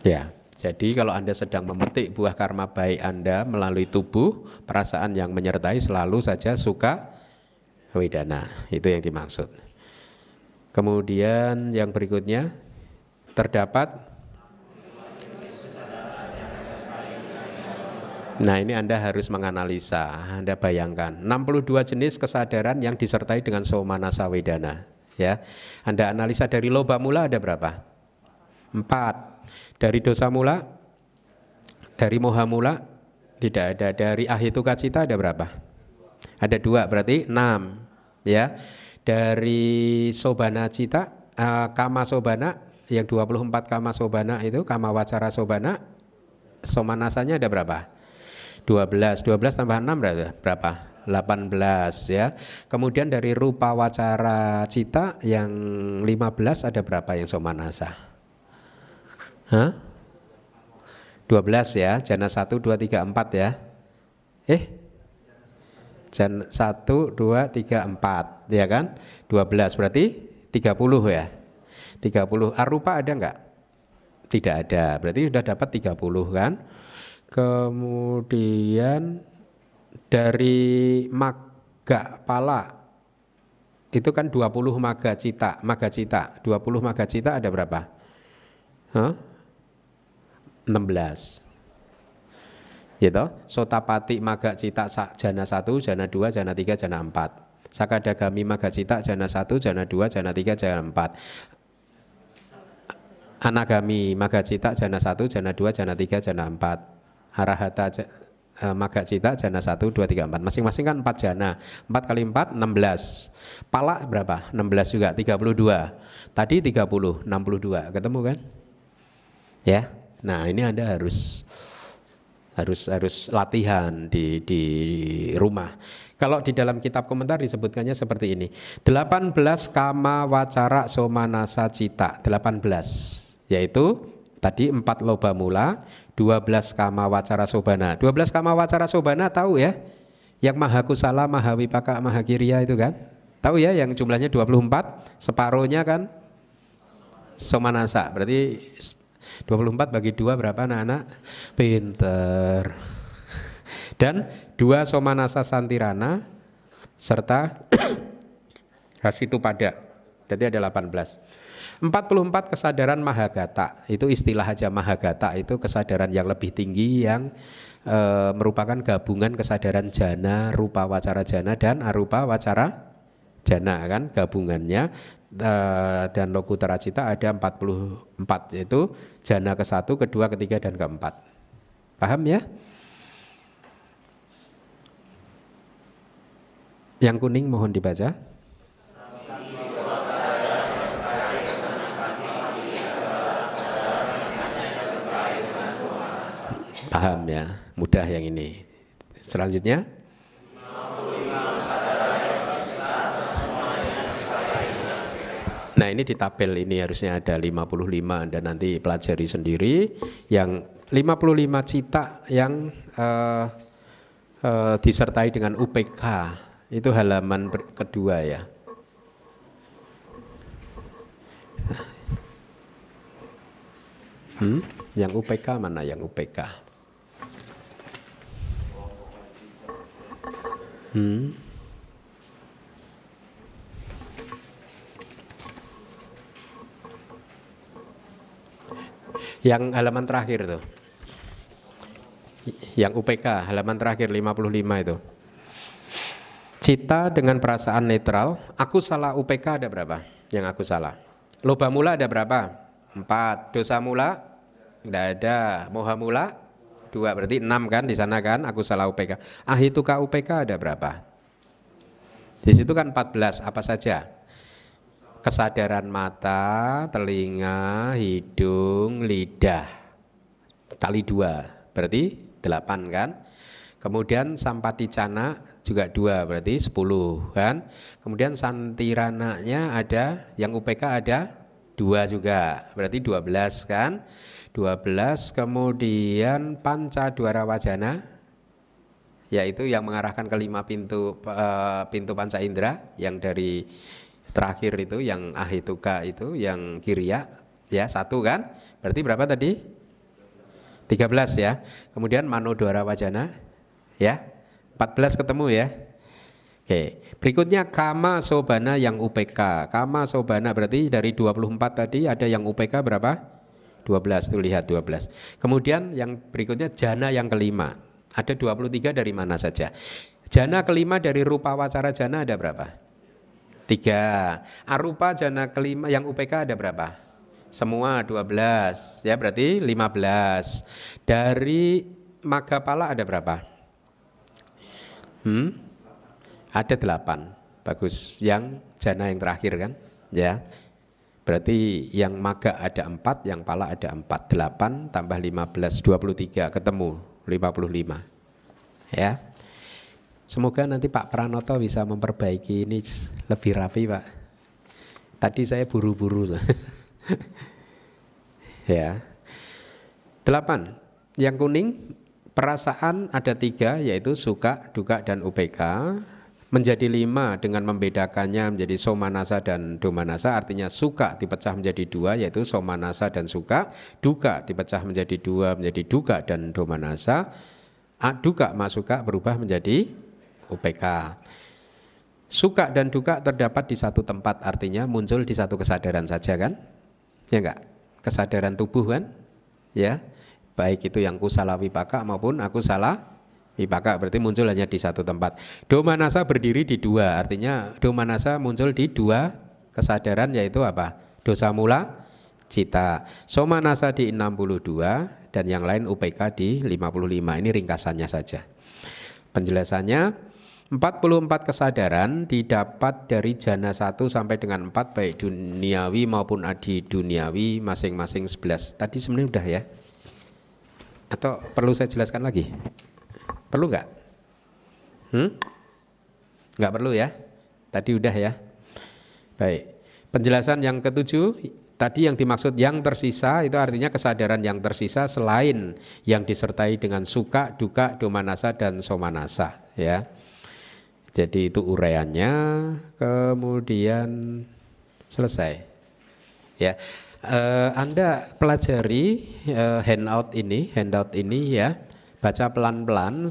Ya, jadi kalau Anda sedang memetik buah karma baik Anda melalui tubuh, perasaan yang menyertai selalu saja suka wedana. Itu yang dimaksud. Kemudian yang berikutnya terdapat Nah ini Anda harus menganalisa, Anda bayangkan 62 jenis kesadaran yang disertai dengan somanasa wedana ya. Anda analisa dari loba mula ada berapa? Empat. Dari dosa mula, dari moha mula tidak ada. Dari ahituka cita ada berapa? Ada dua berarti enam ya. Dari sobana cita, uh, kama sobana yang 24 kama sobana itu kama wacara sobana somanasanya ada berapa? 12. 12 tambah 6 berapa? berapa? 18 ya. Kemudian dari rupa wacara cita yang 15 ada berapa yang somanasa? Hah? 12 ya, jana 1 2 3 4 ya. Eh? Jan 1 2 3 4 ya kan? 12 berarti 30 ya. 30 arupa ada enggak? Tidak ada. Berarti sudah dapat 30 kan? Kemudian dari maga pala itu kan 20 maga cita, maga cita. 20 maga cita ada berapa? Huh? 16. Gitu. Sotapati maga cita jana 1, jana 2, jana 3, jana 4. Sakadagami maga cita jana 1, jana 2, jana 3, jana 4. Anagami maga cita jana 1, jana 2, jana 3, jana 4 arahata uh, maga cita jana 1 2 3 4 masing-masing kan 4 jana. 4 kali 4 16 pala berapa? 16 juga. 32 tadi 30 62 ketemu kan? Ya? Nah ini anda harus harus harus latihan di di rumah. Kalau di dalam kitab komentar disebutkannya seperti ini. 18 kama wacara somanasa cita. 18 yaitu tadi 4 loba mula 12 kama wacara sobana. 12 kama wacara sobana tahu ya? Yang maha kusala, maha wipaka, maha kiriya itu kan? Tahu ya yang jumlahnya 24, separuhnya kan somanasa. Berarti 24 bagi dua berapa anak-anak? Pinter. Dan dua somanasa santirana serta hasitu pada. Jadi ada 18. 44 kesadaran mahagata itu istilah aja mahagata itu kesadaran yang lebih tinggi yang e, merupakan gabungan kesadaran jana, rupa wacara jana dan arupa wacara jana kan gabungannya e, dan lokutara cita ada 44 yaitu jana ke satu, kedua, ketiga dan keempat. Paham ya? Yang kuning mohon dibaca. Paham ya, mudah yang ini. Selanjutnya Nah ini di tabel ini harusnya ada 55 Anda nanti pelajari sendiri yang 55 cita yang uh, uh, disertai dengan UPK itu halaman kedua ya. Hmm? Yang UPK mana yang UPK? Hmm. Yang halaman terakhir tuh. Yang UPK halaman terakhir 55 itu. Cita dengan perasaan netral, aku salah UPK ada berapa? Yang aku salah. Loba mula ada berapa? Empat. Dosa mula? Tidak ada. Moha mula? Dua. Berarti enam kan di sana kan? Aku salah UPK. Ahituka UPK ada berapa? Di situ kan 14. Apa saja? Kesadaran mata, telinga, hidung, lidah. Kali dua. Berarti delapan kan? Kemudian sampaticana juga dua berarti sepuluh kan. Kemudian santirananya ada yang UPK ada dua juga berarti dua belas kan. Dua belas kemudian panca duara wajana yaitu yang mengarahkan ke lima pintu uh, pintu panca indera yang dari terakhir itu yang ahituka itu yang kiriya ya satu kan. Berarti berapa tadi? 13 ya. Kemudian manodora wajana Ya, 14 ketemu ya. Oke, berikutnya kama sobana yang UPK. Kama sobana berarti dari 24 tadi ada yang UPK berapa? 12 tuh lihat 12. Kemudian yang berikutnya jana yang kelima. Ada 23 dari mana saja? Jana kelima dari rupa wacara jana ada berapa? Tiga. Arupa jana kelima yang UPK ada berapa? Semua 12. Ya berarti 15. Dari Magapala ada berapa? Hmm? Ada delapan. Bagus. Yang jana yang terakhir kan? Ya. Berarti yang maga ada empat, yang pala ada empat. Delapan tambah lima belas, dua puluh tiga. Ketemu lima puluh lima. Ya. Semoga nanti Pak Pranoto bisa memperbaiki ini lebih rapi Pak. Tadi saya buru-buru. ya. Delapan. Yang kuning Perasaan ada tiga yaitu suka, duka, dan UPK menjadi lima dengan membedakannya menjadi somanasa dan domanasa. Artinya suka dipecah menjadi dua yaitu somanasa dan suka. Duka dipecah menjadi dua menjadi duka dan domanasa. Duka masuka berubah menjadi UPK suka dan duka terdapat di satu tempat artinya muncul di satu kesadaran saja kan? Ya enggak? Kesadaran tubuh kan? Ya? Baik itu yang kusala wipaka maupun aku salah wipaka berarti muncul hanya di satu tempat. Domanasa berdiri di dua, artinya domanasa muncul di dua kesadaran yaitu apa? Dosa mula, cita. Somanasa di 62 dan yang lain UPK di 55. Ini ringkasannya saja. Penjelasannya 44 kesadaran didapat dari jana 1 sampai dengan 4 baik duniawi maupun adi duniawi masing-masing 11. Tadi sebenarnya udah ya. Atau perlu saya jelaskan lagi? Perlu nggak? Hmm? Nggak perlu ya? Tadi udah ya. Baik. Penjelasan yang ketujuh Tadi yang dimaksud yang tersisa itu artinya kesadaran yang tersisa selain yang disertai dengan suka, duka, domanasa dan somanasa ya. Jadi itu uraiannya kemudian selesai. Ya uh, Anda pelajari uh, handout ini, handout ini ya, baca pelan-pelan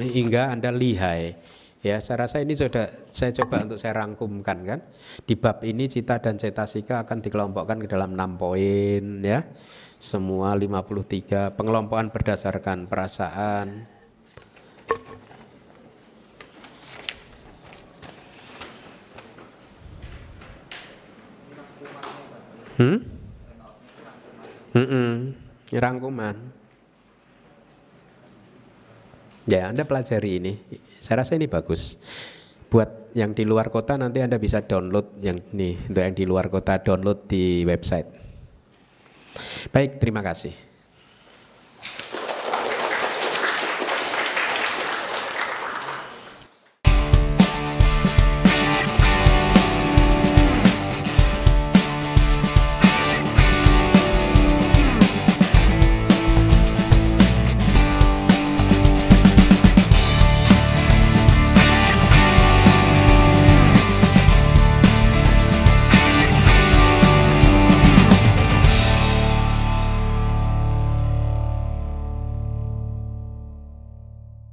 hingga Anda lihai. Ya, saya rasa ini sudah saya coba untuk saya rangkumkan kan. Di bab ini cita dan cetasika akan dikelompokkan ke dalam enam poin ya. Semua 53 pengelompokan berdasarkan perasaan, Hmm? Hmm, -mm. Rangkuman. Ya, Anda pelajari ini. Saya rasa ini bagus. Buat yang di luar kota nanti Anda bisa download yang nih, untuk yang di luar kota download di website. Baik, terima kasih.